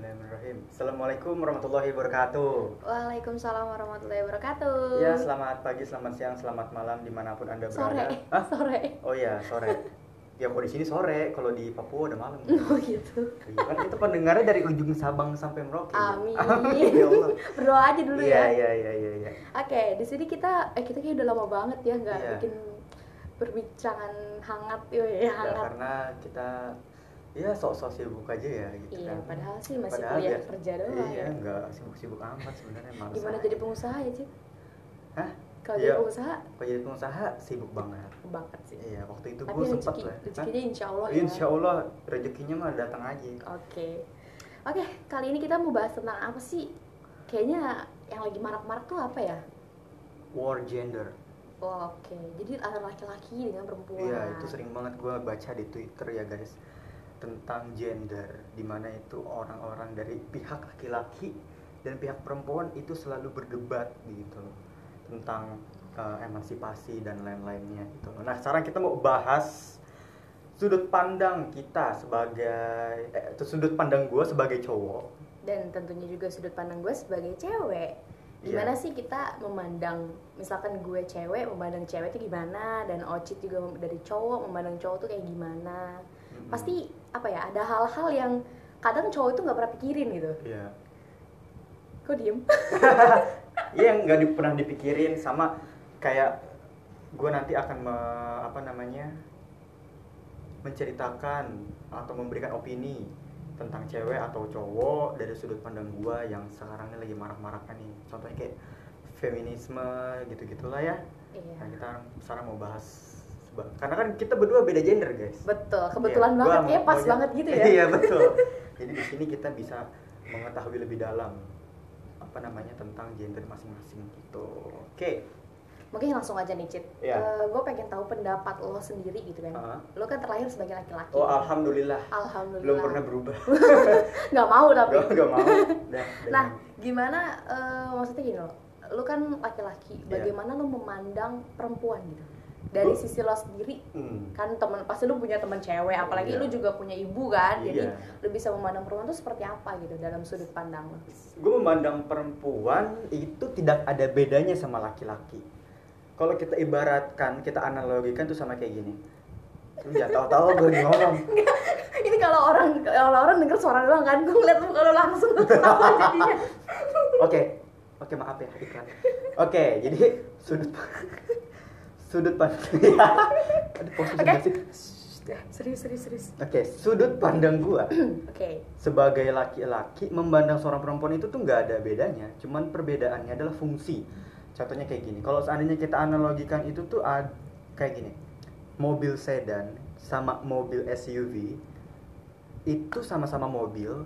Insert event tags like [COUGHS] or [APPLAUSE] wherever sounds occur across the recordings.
Bismillahirrahmanirrahim. Assalamualaikum warahmatullahi wabarakatuh. Waalaikumsalam warahmatullahi wabarakatuh. Ya, selamat pagi, selamat siang, selamat malam di mana pun anda sore. berada. Hah? Sore. Oh iya, sore. Ya, kalau di sini sore, kalau di Papua udah malam. [LAUGHS] Oh gitu. Iya, kan kita pendengarnya dari ujung Sabang sampai Merauke. Amin. [LAUGHS] ya Allah. Berdoa aja dulu Iya, ya. iya, iya, iya, iya. Oke, di sini kita eh kita kayak udah lama banget ya nggak Iya. bikin perbincangan hangat ya, ya Ya, hangat. karena kita ya sok-sok sibuk aja ya gitu Iya, kan. padahal sih masih Padahal kuliah biasa- kerja doang Iya, ya. enggak sibuk-sibuk amat sebenarnya males Gimana aja. jadi pengusaha ya, Cid? Hah? Kalau Iya. jadi pengusaha Kalau jadi pengusaha sibuk banget. banget sih. Iya, waktu itu gue sempat lah. Rezekinya insya Allah ya. Insya Allah rezekinya mah datang aja. Oke. Oke, kali ini kita mau bahas tentang apa sih? Kayaknya yang lagi marak-marak tuh apa ya? War gender. Oh, Oke, jadi antara laki-laki dengan perempuan. Iya, itu sering banget gue baca di Twitter ya guys tentang gender, di mana itu orang-orang dari pihak laki-laki dan pihak perempuan itu selalu berdebat gitu loh tentang uh, emansipasi dan lain-lainnya gitu loh. Nah sekarang kita mau bahas sudut pandang kita sebagai eh, sudut pandang gue sebagai cowok Dan tentunya juga sudut pandang gue sebagai cewek. Gimana sih kita memandang, misalkan gue cewek, memandang cewek itu gimana, dan Ocit juga dari cowok, memandang cowok tuh kayak gimana. Mm-mm. Pasti apa ya, ada hal-hal yang kadang cowok itu nggak pernah pikirin gitu. Iya. Kok diem? [LAUGHS] Iya nggak di- pernah dipikirin sama kayak gue nanti akan me- apa namanya menceritakan atau memberikan opini tentang cewek atau cowok dari sudut pandang gue yang sekarang ini lagi marah-marahnya nih contohnya kayak feminisme gitu gitulah ya Iya. nah kita sekarang mau bahas karena kan kita berdua beda gender guys Betul, kebetulan Iya, banget ya, pas banget gitu ya. iya betul [LAUGHS] jadi di sini kita bisa mengetahui lebih dalam apa namanya tentang gender masing-masing gitu oke Mungkin langsung aja nih, Cit. Iya. gue pengen tahu pendapat lo sendiri gitu kan. Heeh. Lo kan terlahir sebagai laki-laki. oh alhamdulillah Alhamdulillah. belum pernah berubah [LAUGHS] Nggak mau tapi. gak, gak mau [LAUGHS] udah. Nah, gimana eh, maksudnya gini loh. Lu kan laki-laki, Iya. bagaimana lu memandang perempuan gitu? Dari sisi lo sendiri Hmm. kan teman pasti lu punya teman cewek, apalagi Iya. lu juga punya ibu kan. Jadi Iya. lu bisa memandang perempuan tuh seperti apa gitu dalam sudut pandang lo. gue memandang perempuan itu tidak ada bedanya sama laki-laki kalau kita ibaratkan kita analogikan tuh sama kayak gini lu jangan tahu-tahu gue ngomong [LAUGHS] Ini kalau orang kalau orang denger suara doang kan, gue ngeliat muka lo langsung ketawa jadinya. Oke, oke maaf ya iklan. Oke, jadi sudut sudut pandang [LAUGHS] ya. Ada posisi Oke. nggak sih? Serius, serius, serius. Oke, sudut pandang gua Oke. sebagai laki-laki memandang seorang perempuan itu tuh nggak ada bedanya, cuman perbedaannya adalah fungsi. Contohnya kayak gini, kalau seandainya kita analogikan itu tuh ad- kayak gini, mobil sedan sama mobil SUV itu sama-sama mobil,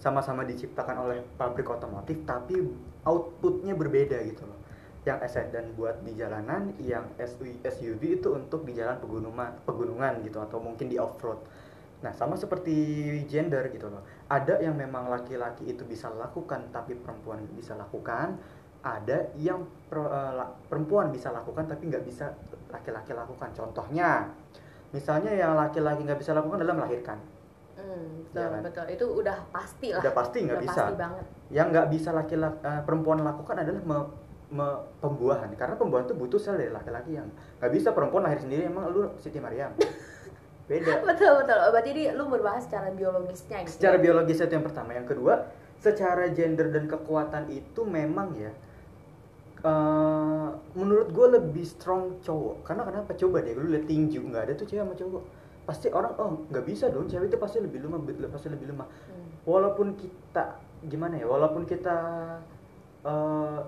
sama-sama diciptakan oleh pabrik otomotif, tapi outputnya berbeda gitu loh. Yang sedan buat di jalanan, yang SU- SUV itu untuk di jalan pegunungan, pegunungan gitu atau mungkin di off road. Nah, sama seperti gender gitu loh. Ada yang memang laki-laki itu bisa lakukan tapi perempuan bisa lakukan. Ada yang eh, perempuan bisa lakukan tapi nggak bisa laki-laki lakukan. Contohnya, misalnya yang laki-laki nggak bisa lakukan adalah melahirkan. Hmm, betul, Iya kan? betul. Itu udah pasti lah. Udah pasti nggak bisa. Pasti banget. Yang nggak bisa laki-laki eh, perempuan lakukan adalah me- pembuahan. Karena pembuahan itu butuh sel dari laki-laki yang nggak bisa perempuan lahir sendiri. Emang lu Siti Maryam? [LAUGHS] Beda. Betul, betul. Oh, Berarti ini lu berbahas secara biologisnya gitu. secara biologis itu yang pertama yang kedua secara gender dan kekuatan itu memang ya eh, menurut gue lebih strong cowok karena kenapa coba deh lu lihat tinju nggak ada tuh cewek sama cowok pasti orang oh nggak bisa dong cewek itu pasti lebih lemah pasti lebih lemah Hmm. walaupun kita gimana ya walaupun kita eh,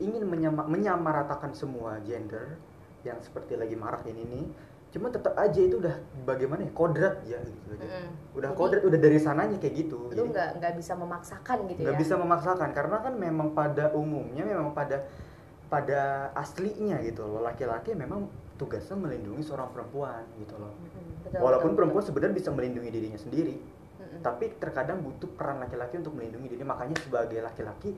ingin menyama, menyamaratakan semua gender yang seperti lagi marak ini nih cuma tetap aja itu udah bagaimana ya kodrat ya gitu aja. Mm-mm. udah Jadi, kodrat udah dari sananya kayak gitu Jadi, nggak nggak bisa memaksakan gitu nggak ya. bisa memaksakan karena kan memang pada umumnya memang pada pada aslinya gitu loh laki-laki memang tugasnya melindungi seorang perempuan gitu loh Mm-mm, betul, walaupun betul, perempuan sebenarnya bisa melindungi dirinya sendiri. Mm-mm. tapi terkadang butuh peran laki-laki untuk melindungi diri makanya sebagai laki-laki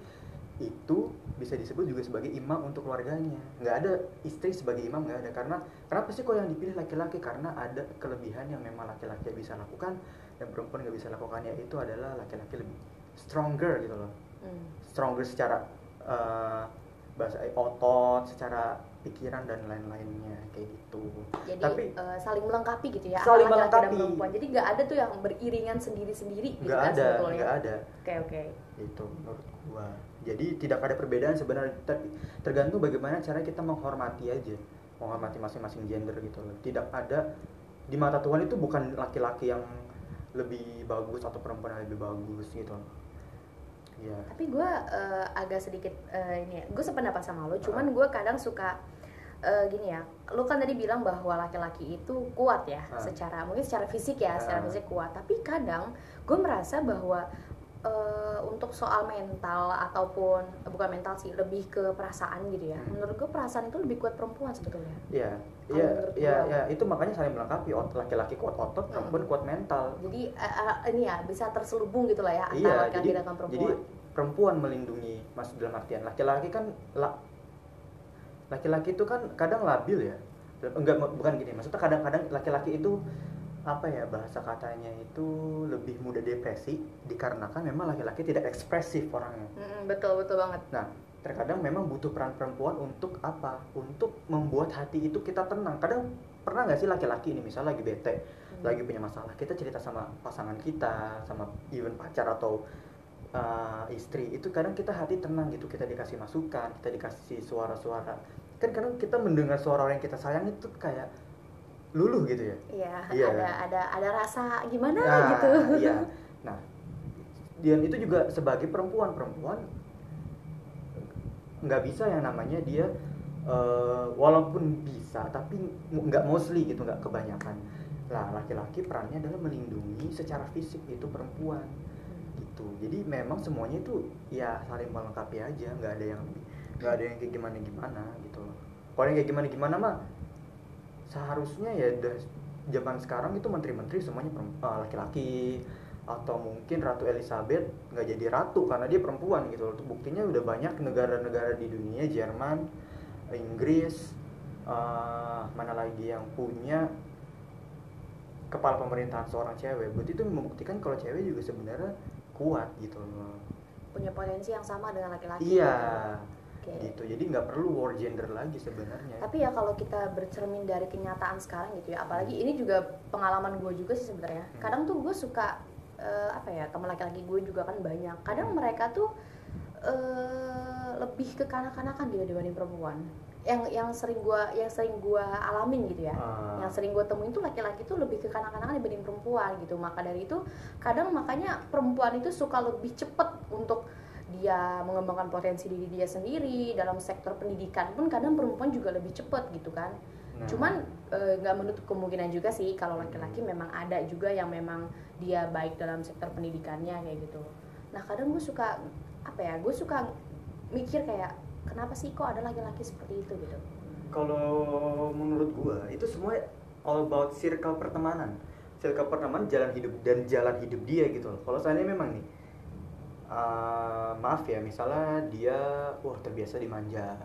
itu bisa disebut juga sebagai imam untuk keluarganya nggak ada istri sebagai imam nggak ada karena kenapa sih kok yang dipilih laki-laki karena ada kelebihan yang memang laki-laki bisa lakukan dan perempuan nggak bisa lakukan yaitu adalah laki-laki lebih stronger gitu loh Hmm. stronger secara eh, bahasa otot secara pikiran dan lain-lainnya kayak gitu Jadi Tapi- eh, saling melengkapi gitu ya. Saling laki-laki dan melengkapi. perempuan. Jadi nggak ada tuh yang beriringan sendiri-sendiri gitu nggak kan ada nggak ada Oke oke. itu menurut gua jadi tidak ada perbedaan sebenarnya tapi tergantung bagaimana cara kita menghormati aja menghormati masing-masing gender gitu loh tidak ada di mata Tuhan itu bukan laki-laki yang lebih bagus atau perempuan yang lebih bagus gitu loh ya Tapi gue eh, agak sedikit eh, ini ya. Gue sependapat sama Ah. lo. Cuman gue kadang suka eh, gini ya. Lo kan tadi bilang bahwa laki-laki itu kuat ya, Ah. secara mungkin secara fisik ya, secara Ah. fisik kuat. Tapi kadang gue merasa bahwa eh, untuk soal mental ataupun eh, bukan mental sih, lebih ke perasaan gitu ya. Hmm. Menurut gue perasaan itu lebih kuat perempuan sebetulnya. ya Kalau ya menurut ya, gua. ya itu makanya saling melengkapi laki-laki kuat otot Hmm. perempuan kuat mental Jadi eh, ini ya bisa terselubung gitu lah ya antara iya laki-laki jadi dengan perempuan. jadi perempuan melindungi mas dalam artian laki-laki kan la- laki-laki itu kan kadang labil ya enggak bukan gini maksudnya kadang-kadang laki-laki itu apa ya bahasa katanya itu lebih mudah depresi dikarenakan memang laki-laki tidak ekspresif orangnya. Mm-mm, betul betul banget. nah terkadang memang butuh peran perempuan untuk apa? Untuk membuat hati itu kita tenang. Kadang pernah nggak sih laki-laki ini misalnya lagi bete Hmm. lagi punya masalah kita cerita sama pasangan kita sama even pacar atau uh, istri itu kadang kita hati tenang gitu. Kita dikasih masukan kita dikasih suara-suara. Kan kadang kita mendengar suara orang yang kita sayang itu kayak luluh gitu ya? Iya, Iya. ada ada ada rasa gimana Nah, gitu. iya. [LAUGHS] Nah dan itu juga sebagai perempuan perempuan nggak bisa yang namanya dia eh, walaupun bisa tapi nggak mostly gitu nggak kebanyakan. Lah laki-laki perannya adalah melindungi secara fisik itu perempuan gitu. Jadi memang semuanya itu ya saling melengkapi aja nggak ada yang nggak ada yang kayak gimana gimana gitu loh. Kalau yang kayak gimana gimana mah seharusnya ya zaman sekarang itu menteri-menteri semuanya eh, laki-laki atau mungkin Ratu Elizabeth nggak jadi ratu karena dia perempuan gitu loh buktinya udah banyak negara-negara di dunia Jerman Inggris eh, mana lagi yang punya kepala pemerintahan seorang cewek berarti itu membuktikan kalau cewek juga sebenarnya kuat gitu loh Punya potensi yang sama dengan laki-laki. iya gitu. Oke. gitu jadi nggak perlu war gender lagi sebenarnya Tapi ya kalau kita bercermin dari kenyataan sekarang gitu ya, apalagi ini juga pengalaman gue juga sih sebenarnya. Hmm. Kadang tuh gue suka eh, apa ya teman laki-laki gue juga kan banyak. Kadang Hmm. mereka tuh eh, lebih ke kanak-kanakan gitu dibanding perempuan. Yang yang sering gue yang sering gue alamin gitu ya. Ah, yang sering gue temuin tuh laki-laki tuh lebih ke kanak-kanakan dibanding perempuan gitu maka dari itu kadang makanya perempuan itu suka lebih cepet untuk dia mengembangkan potensi diri dia sendiri dalam sektor pendidikan pun kadang perempuan juga lebih cepet gitu kan. Nah, cuman eh, nggak menutup kemungkinan juga sih kalau laki-laki memang ada juga yang memang dia baik dalam sektor pendidikannya kayak gitu. Nah kadang gue suka apa ya gue suka mikir kayak kenapa sih kok ada laki-laki seperti itu gitu. Kalau menurut gua itu semua all about circle pertemanan. Circle pertemanan jalan hidup dan jalan hidup dia gitu loh. Kalau seandainya memang nih eh, maaf ya misalnya dia wah terbiasa dimanja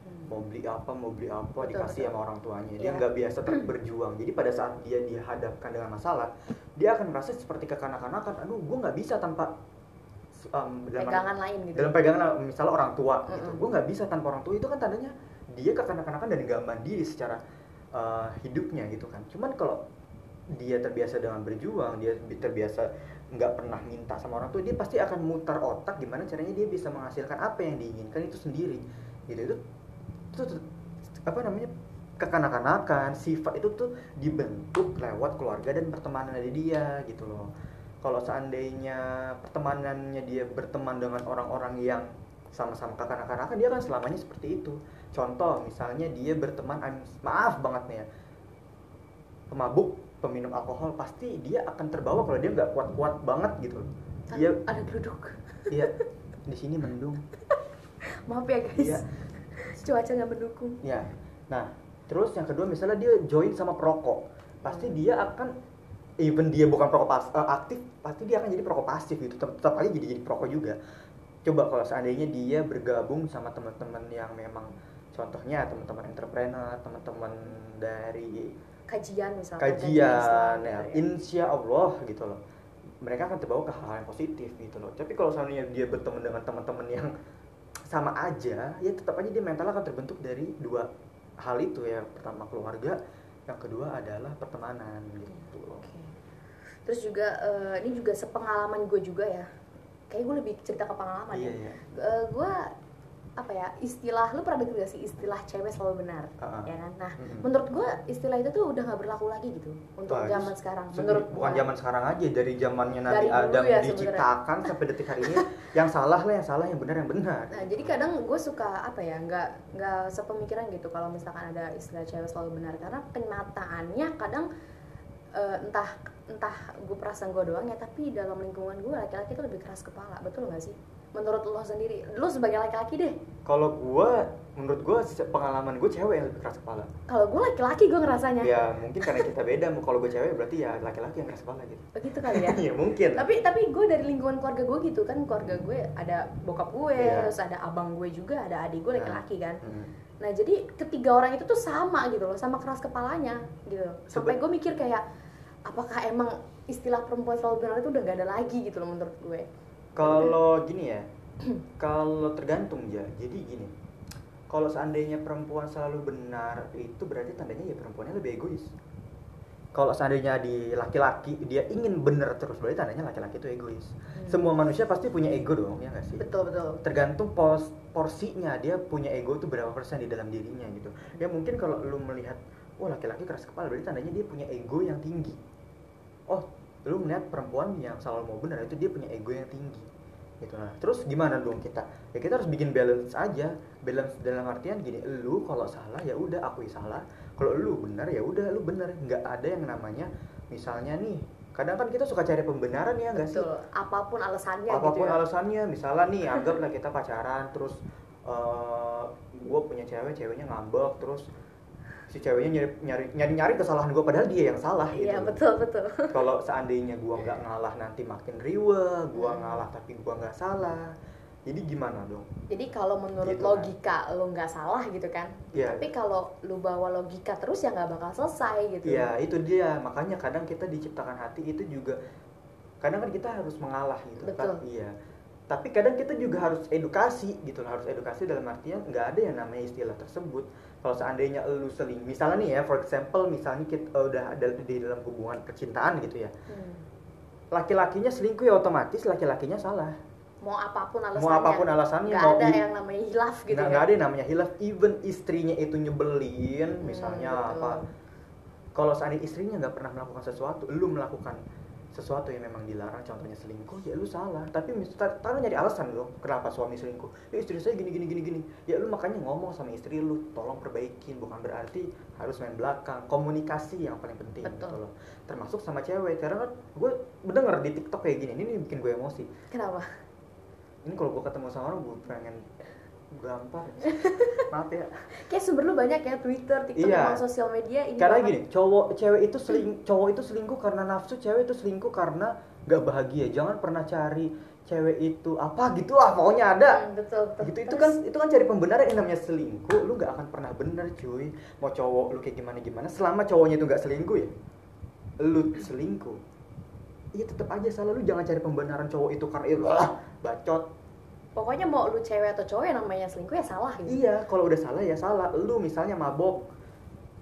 Hmm. mau beli apa mau beli apa Betul, dikasih betul. sama orang tuanya dia Iya. nggak biasa [CLEARS THROAT] ter- berjuang jadi pada saat dia dihadapkan dengan masalah dia akan merasa seperti kekanak-kanakan aduh gue nggak bisa tanpa um, dalam pegangan lain gitu dalam pegangan misalnya orang tua gitu Mm-mm. gue nggak bisa tanpa orang tua itu kan tandanya dia kekanak-kanakan dan nggak mandiri secara uh, hidupnya gitu kan cuman kalau dia terbiasa dengan berjuang dia bi- terbiasa nggak pernah minta sama orang tua dia pasti akan mutar otak gimana caranya dia bisa menghasilkan apa yang diinginkan itu sendiri. Gitu itu itu tuh, apa namanya kekanak-kanakan sifat itu tuh dibentuk lewat keluarga dan pertemanan dari dia gitu loh. Kalau seandainya pertemanannya dia berteman dengan orang-orang yang sama-sama kekanak-kanakan dia kan selamanya seperti itu. Contoh misalnya dia berteman I'm- maaf banget nih ya pemabuk peminum alkohol pasti dia akan terbawa kalau dia nggak kuat-kuat banget gitu loh. Dia ada geluduk dia [LAUGHS] di sini mendung. Maaf ya guys. Iya. [LAUGHS] cuaca nggak mendukung. Ya nah terus yang kedua misalnya dia join sama perokok pasti dia akan even dia bukan perokok pas, eh, aktif pasti dia akan jadi perokok pasif gitu. Tetap, tetap aja jadi jadi perokok juga. Coba kalau seandainya dia bergabung sama teman-teman yang memang contohnya teman-teman entrepreneur teman-teman dari kajian misalnya kajian Islam, ya. gitu insya Allah gitu loh. Mereka akan terbawa ke hal yang positif gitu loh. Tapi kalau seandainya dia berteman dengan teman-teman yang sama aja ya tetap aja dia mental akan terbentuk dari dua hal itu ya. Pertama keluarga. Yang kedua adalah pertemanan gitu loh. Oke. Terus juga eh, ini juga sepengalaman gue juga ya. Kayak gue lebih cerita ke pengalaman iya ya. iya Eh, gue apa ya istilah lu pernah dengar sih istilah cewek selalu benar ah. ya kan nah Mm-mm. menurut gue istilah itu tuh udah nggak berlaku lagi gitu untuk Bagus. zaman sekarang menurut bukan gua. zaman sekarang aja dari zamannya Nabi Dari Adam ya diciptakan sampai [LAUGHS] detik hari ini yang salah lah yang salah yang benar yang benar Nah, jadi kadang gue suka apa ya, nggak nggak sepemikiran gitu kalau misalkan ada istilah cewek selalu benar karena kenyataannya kadang eh, entah entah gue perasaan gue doang ya, tapi dalam lingkungan gue laki-laki itu lebih keras kepala, betul nggak sih? Menurut lo sendiri, lo sebagai laki-laki deh. kalau gua menurut gua se- pengalaman gue cewek yang lebih keras kepala Kalau gue laki-laki gue ngerasanya ya mungkin karena kita beda kalau gue cewek berarti ya laki-laki yang keras kepala gitu begitu kali ya. [LAUGHS] ya mungkin tapi tapi gue dari lingkungan keluarga gue gitu kan keluarga gue ada bokap gue Iya. terus ada abang gue juga ada adik gue Nah. laki-laki kan Hmm. Nah jadi ketiga orang itu tuh sama gitu loh, sama keras kepalanya gitu. Sampai gue mikir kayak apakah emang istilah perempuan selalu benar itu udah gak ada lagi gitu loh menurut gue. Kalau gini ya, [CLEARS THROAT] kalau tergantung ya. Jadi gini, kalau seandainya perempuan selalu benar itu berarti tandanya ya perempuannya lebih egois. Kalau seandainya di laki-laki dia ingin benar terus berarti tandanya laki-laki itu egois. Hmm. Semua manusia pasti punya ego dong, ya nggak sih? Betul betul. Tergantung pos porsinya dia punya ego tuh berapa persen di dalam dirinya gitu. Ya mungkin kalau lu melihat, wah laki-laki keras kepala berarti tandanya dia punya ego yang tinggi. Oh, lu melihat perempuan yang selalu mau benar itu dia punya ego yang tinggi. Gitu. Lah terus gimana dong kita? Ya kita harus bikin balance aja. Balance dalam artian gini lu kalau salah ya udah akui salah. Kalau lu benar ya udah lu benar nggak ada yang namanya misalnya nih kadang kan kita suka cari pembenaran ya nggak sih. Apa pun alasannya apa pun gitu ya. alasannya misalnya nih anggaplah kita pacaran terus gue punya cewek ceweknya ngambek terus si ceweknya nyari nyari nyari, nyari kesalahan gue padahal dia yang salah gitu Iya betul betul. [LAUGHS] kalau seandainya gua nggak ngalah nanti makin riwe gua Hmm. ngalah tapi gua nggak salah jadi gimana dong Jadi kalau menurut Gitu kan. logika lo nggak salah gitu kan. Iya. Tapi kalau lu bawa logika terus ya nggak bakal selesai gitu. Iya itu dia makanya kadang kita diciptakan hati itu juga kadang kan kita harus mengalah gitu kan Betul. iya tapi kadang kita juga harus edukasi gitu loh harus edukasi dalam artian nggak ada yang namanya istilah tersebut kalau seandainya lu seling misalnya nih ya for example misalnya kita eh, udah ada di dalam hubungan percintaan gitu ya Hmm. laki-lakinya selingkuh ya otomatis laki-lakinya salah Mau apa pun alasannya. mau apa pun alasannya Nggak ada yang namanya hilaf gitu nggak ya. nggak ada yang namanya hilaf even istrinya itu nyebelin Hmm, misalnya betul. apa kalau seandainya istrinya nggak pernah melakukan sesuatu lu melakukan sesuatu yang memang dilarang contohnya selingkuh ya lu salah. Tapi taruh nyari alasan dong kenapa suami selingkuh. Ya istri saya gini gini gini gini. Ya lu makanya ngomong sama istri lu tolong perbaikin bukan berarti harus main belakang. Komunikasi yang paling penting Betul. gitu loh. Termasuk sama cewek karena kan gue mendengar di tiktok kayak gini ini, ini bikin gue emosi. Kenapa? ini kalau gue ketemu sama orang gue pengen gampar [LAUGHS] maaf ya Kayak sumber lu banyak ya Twitter, TikTok, Iya. sosial media ini. karena banget. gini cowok cewek itu seling cowok itu selingkuh karena nafsu cewek itu selingkuh karena gak bahagia jangan pernah cari cewek itu apa gitulah pokoknya ada Hmm, betul, betul. gitu itu Terus, kan itu kan cari pembenaran yang namanya selingkuh lu gak akan pernah bener cuy mau cowok lu kayak gimana gimana selama cowoknya itu gak selingkuh ya lu selingkuh iya tetap aja salah lu jangan cari pembenaran cowok itu karena itu ah bacot pokoknya mau lu cewek atau cowok yang namanya selingkuh ya salah gitu. iya kalau udah salah ya salah. Lu misalnya mabok.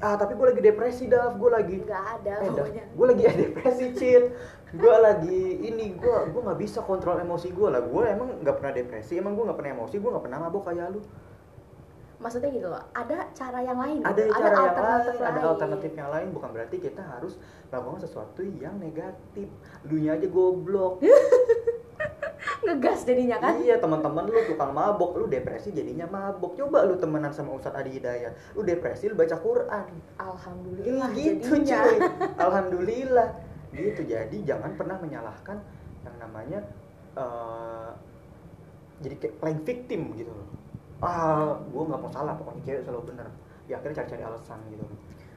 Ah tapi gue lagi depresi Dav. Gue lagi Nggak ada eh, pokoknya. gue lagi [LAUGHS] depresi cit gue lagi ini gue gue nggak bisa kontrol emosi gue lah. Gue emang nggak pernah depresi emang gue nggak pernah emosi gue nggak pernah mabok kayak lu Maksudnya gitu loh, ada cara yang lain. ada gitu. cara yang alternatif lain ada lain. alternatif yang lain bukan berarti kita harus melakukan sesuatu yang negatif lu nya aja goblok [LAUGHS] Ngegas jadinya kan? iya teman-teman lu tukang mabok lu depresi jadinya mabok coba lu temenan sama Ustadz Adi Hidayat lu depresi lu baca Quran Alhamdulillah Iya gitu jadinya. cuy [LAUGHS] Alhamdulillah gitu jadi jangan pernah menyalahkan yang namanya eh, jadi kayak playing victim gitu loh ah gue nggak mau salah pokoknya cewek selalu bener ya akhirnya cari-cari alasan gitu.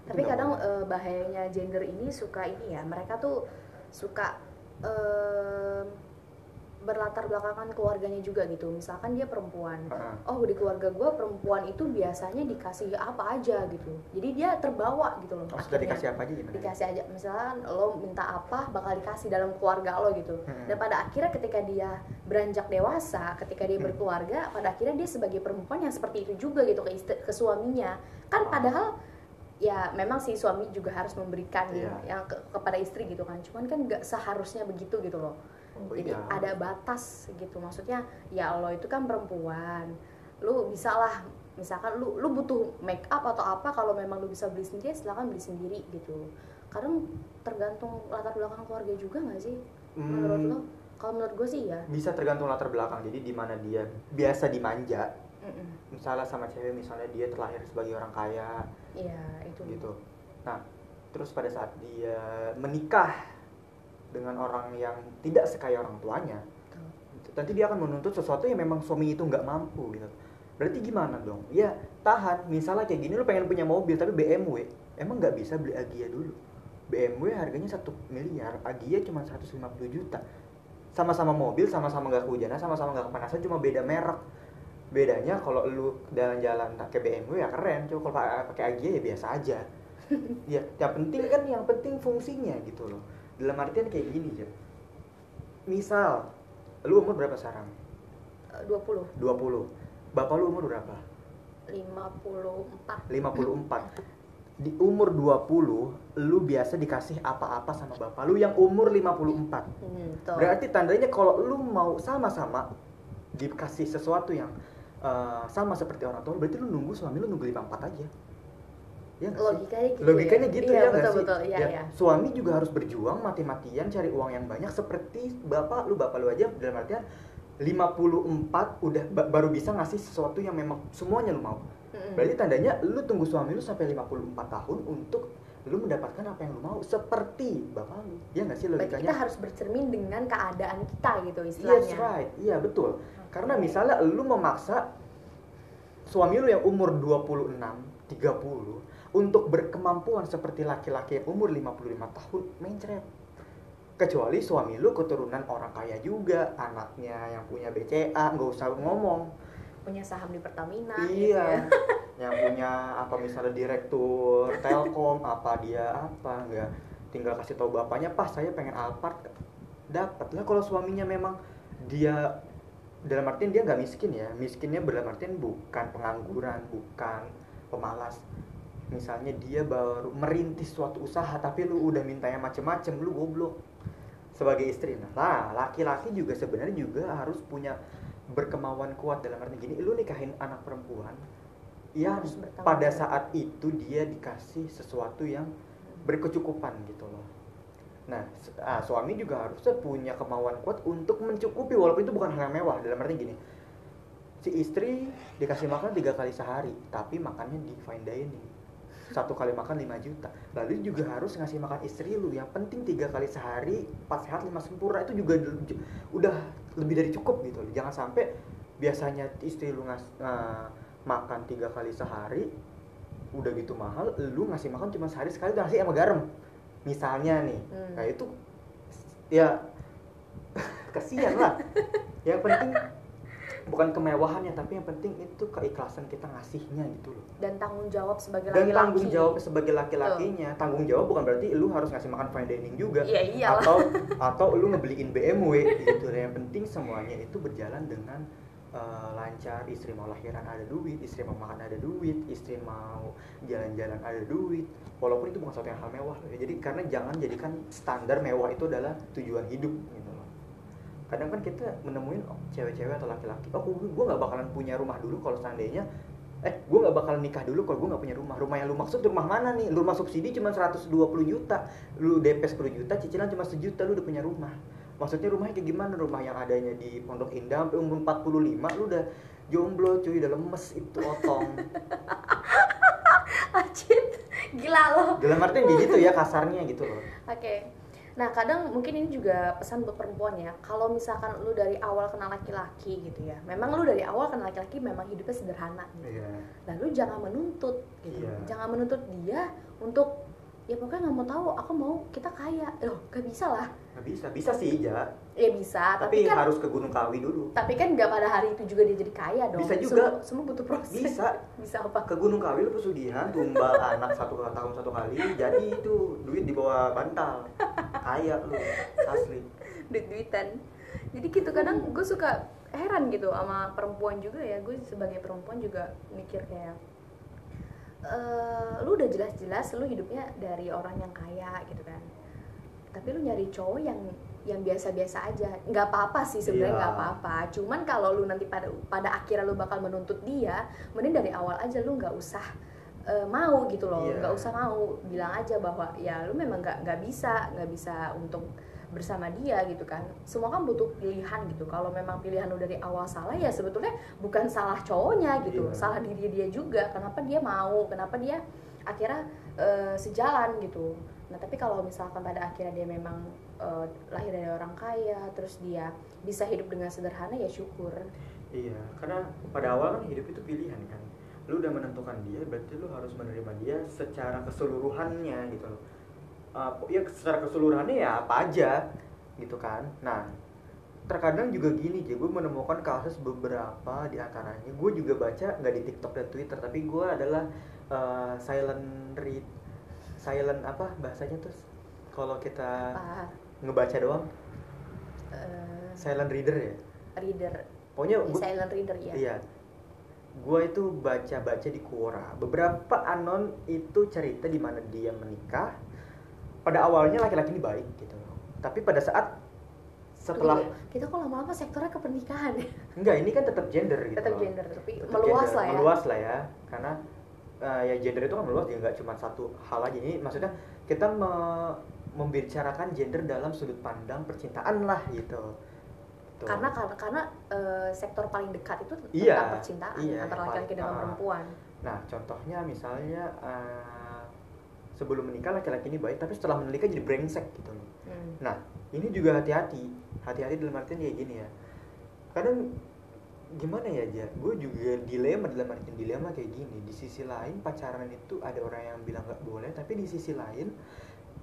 Itu Tapi nggak kadang eh, bahayanya gender ini suka ini ya, mereka tuh suka em, berlatar belakangan keluarganya juga gitu misalkan dia perempuan Heeh. oh di keluarga gue perempuan itu biasanya dikasih apa aja gitu jadi dia terbawa gitu loh Maksudnya akhirnya. dikasih apa aja gimana? dikasih aja misalkan lo minta apa bakal dikasih dalam keluarga lo gitu Hmm. dan pada akhirnya ketika dia beranjak dewasa ketika dia Hmm. berkeluarga pada akhirnya dia sebagai perempuan yang seperti itu juga gitu ke istri, ke suaminya kan Oh. padahal ya memang si suami juga harus memberikan Iya. yang ke- kepada istri gitu kan cuman kan nggak seharusnya begitu gitu loh Oh, jadi iya. ada batas gitu. Maksudnya ya Allah itu kan perempuan. Lu bisa lah misalkan lu lu butuh make up atau apa kalau memang lu bisa beli sendiri silakan beli sendiri gitu. Kadang tergantung latar belakang keluarga juga nggak sih? Menurut Hmm, lo? Kalau menurut gue sih ya bisa tergantung latar belakang. Jadi di mana dia biasa dimanja, Mm-mm. misalnya sama cewek misalnya dia terlahir sebagai orang kaya. Iya itu. Gitu. Nah, terus pada saat dia menikah dengan orang yang tidak sekaya orang tuanya, Tuh. nanti dia akan menuntut sesuatu yang memang suami itu nggak mampu gitu. Berarti gimana dong? Ya tahan. Misalnya kayak gini lu pengen punya mobil tapi BMW, emang nggak bisa beli Agia dulu. BMW harganya satu miliar, Agia cuma 150 juta. Sama-sama mobil, sama-sama nggak kehujanan, sama-sama nggak kepanasan, cuma beda merek. Bedanya kalau lu jalan-jalan pakai BMW ya keren, cuma kalau pa- pakai Agia ya biasa aja. [LAUGHS] ya, yang penting kan yang penting fungsinya gitu loh. Dalam artian kayak gini, Jam. Misal, lu umur berapa sekarang? Eh, 20 20. Bapak lu umur berapa? 54 54. Di umur 20, lu biasa dikasih apa-apa sama bapak lu yang umur 54. hmm, tuh. Berarti tandanya kalau lu mau sama-sama dikasih sesuatu yang eh, sama seperti orang tua, berarti lu nunggu suami lu nunggu 54 aja. Ya logikanya gitu Logikanya ya? gitu iya, ya betul sih? betul iya Ya, iya Suami juga harus berjuang mati-matian cari uang yang banyak seperti bapak lu, bapak lu aja dalam artian 54 udah ba- baru bisa ngasih sesuatu yang memang semuanya lu mau. Mm-mm. Berarti tandanya lu tunggu suami lu sampai 54 tahun untuk lu mendapatkan apa yang lu mau seperti bapak lu. Ya nggak sih Berarti kita logikanya? harus bercermin dengan keadaan kita gitu Yes istilahnya right. Iya betul. Karena misalnya lu memaksa suami lu yang umur 26, 30 untuk berkemampuan seperti laki-laki yang umur 55 tahun mencret. Kecuali suami lu keturunan orang kaya juga, anaknya yang punya BCA, nggak usah ngomong. punya saham di Pertamina gitu ya. Iya. [LAUGHS] yang punya apa misalnya direktur Telkom apa dia apa nggak tinggal kasih tahu bapaknya pas saya pengen Alphard dapat lah kalau suaminya memang dia dalam artian dia nggak miskin ya miskinnya dalam artian bukan pengangguran bukan pemalas misalnya dia baru merintis suatu usaha tapi lu udah mintanya macem-macem lu goblok. Sebagai istri. Nah laki-laki juga sebenarnya juga harus punya berkemauan kuat dalam arti gini lu nikahin anak perempuan ya Harus pada saat itu dia dikasih sesuatu yang berkecukupan gitu loh. Nah ah, suami juga harusnya punya kemauan kuat untuk mencukupi walaupun itu bukan hal yang mewah dalam arti gini. Si istri dikasih makan tiga kali sehari tapi makannya di fine dining satu kali makan 5 juta. Lalu juga harus ngasih makan istri lu. Yang penting tiga kali sehari empat sehat lima sempurna itu juga udah lebih dari cukup gitu. Jangan sampai biasanya istri lu ngas eh, makan tiga kali sehari udah gitu mahal lu ngasih makan cuma sehari sekali udah ngasih sama garam. Misalnya nih Hmm. nah itu ya [LAUGHS] kasihan lah. Yang penting bukan kemewahannya tapi yang penting itu keikhlasan kita ngasihnya gitu loh. Dan tanggung jawab sebagai dan laki-laki. tanggung jawab sebagai laki-lakinya. Tanggung jawab bukan berarti lu harus ngasih makan fine dining juga. Iya, iyalah. atau [LAUGHS] atau lu ngebeliin BMW gitu. Yang penting semuanya itu berjalan dengan eh, lancar. Istri mau lahiran ada duit istri mau makan ada duit istri mau jalan-jalan ada duit. Walaupun itu bukan suatu yang hal mewah ya. jadi karena jangan jadikan standar mewah itu adalah tujuan hidup gitu kadang kan kita menemuin oh, cewek-cewek atau laki-laki oh gue nggak bakalan punya rumah dulu kalau seandainya eh gue nggak bakalan nikah dulu kalau gue nggak punya rumah. Rumah yang lu maksud rumah mana nih? Rumah subsidi cuma 120 juta lu DP 10 juta cicilan cuma sejuta lu udah punya rumah. Maksudnya rumahnya kayak gimana? Rumah yang adanya di Pondok Indah sampai umur 45 lu udah jomblo cuy udah lemes itu otong [LAUGHS] Acit, gila lo. Dalam artian kayak gitu ya kasarnya gitu loh. Oke. Nah, kadang mungkin ini juga pesan buat perempuan ya. Kalau misalkan lu dari awal kenal laki-laki gitu ya. Memang lu dari awal kenal laki-laki memang hidupnya sederhana gitu. iya Nah, lu jangan menuntut gitu. Iya. Jangan menuntut dia untuk ya pokoknya nggak mau tahu aku mau kita kaya. Loh gak bisa lah. Nggak bisa bisa sih ja. Ya bisa tapi, tapi, kan harus ke Gunung Kawi dulu. tapi kan nggak pada hari itu juga dia jadi kaya dong. Bisa juga. semua, semua butuh proses. bisa. [LAUGHS] Bisa apa? Ke Gunung Kawi lu pesugihan tumbal [LAUGHS] anak satu tahun satu kali jadi itu duit di bawah bantal. Kaya lu asli. Duit duitan. Jadi gitu kadang gue suka heran gitu sama perempuan juga ya. Gue sebagai perempuan juga mikir kayak eh lu udah jelas-jelas lu hidupnya dari orang yang kaya gitu kan. Tapi lu nyari cowok yang yang biasa-biasa aja. Nggak apa-apa sih sebenarnya nggak apa-apa. Cuman kalau lu nanti pada pada akhirnya lu bakal menuntut dia mending dari awal aja lu nggak usah eh, mau gitu loh. Iya. nggak usah mau. Bilang aja bahwa ya lu memang nggak nggak bisa nggak bisa untuk bersama dia gitu kan. Semua kan butuh pilihan gitu. Kalau memang pilihan lu dari awal salah ya sebetulnya bukan salah cowoknya gitu. Iya. salah diri dia juga. Kenapa dia mau? Kenapa dia akhirnya eh, sejalan gitu? Nah tapi kalau misalkan pada akhirnya dia memang eh, lahir dari orang kaya terus dia bisa hidup dengan sederhana ya syukur. Iya karena pada awal kan hidup itu pilihan kan. Lu udah menentukan dia berarti lu harus menerima dia secara keseluruhannya gitu loh Uh, ya secara keseluruhannya ya apa aja gitu kan. Nah terkadang juga gini jadi gue menemukan kasus beberapa di antaranya. Gue juga baca nggak di TikTok dan Twitter tapi gue adalah uh, silent read silent apa bahasanya tuh? Kalau kita apa? ngebaca doang. Eh, silent reader ya? reader. Pokoknya ya, gua- silent reader ya Iya. Gue itu baca-baca di Quora. Beberapa anon itu cerita di mana dia menikah. Pada awalnya laki-laki ini baik gitu. Tapi pada saat setelah kita kok lama-lama sektornya ke pernikahan ya enggak ini kan tetap gender gitu. tetap gender tapi Tetap meluas gender, lah ya Meluas lah ya. Karena eh, ya gender itu kan meluas ya nggak cuma satu hal aja. Ini maksudnya kita me- membicarakan gender dalam sudut pandang percintaan lah gitu. Tuh. karena karena karena eh, sektor paling dekat itu tentang Iya, percintaan iya, antara laki-laki dengan ah. perempuan Nah, contohnya misalnya eh, sebelum menikah laki-laki ini baik, tapi setelah menikah jadi brengsek gitu loh. Hmm. Nah, ini juga hati-hati, hati-hati dalam artian kayak gini ya. Kadang gimana ya aja, gue juga dilema dalam artian dilema kayak gini. Di sisi lain pacaran itu ada orang yang bilang nggak boleh, tapi di sisi lain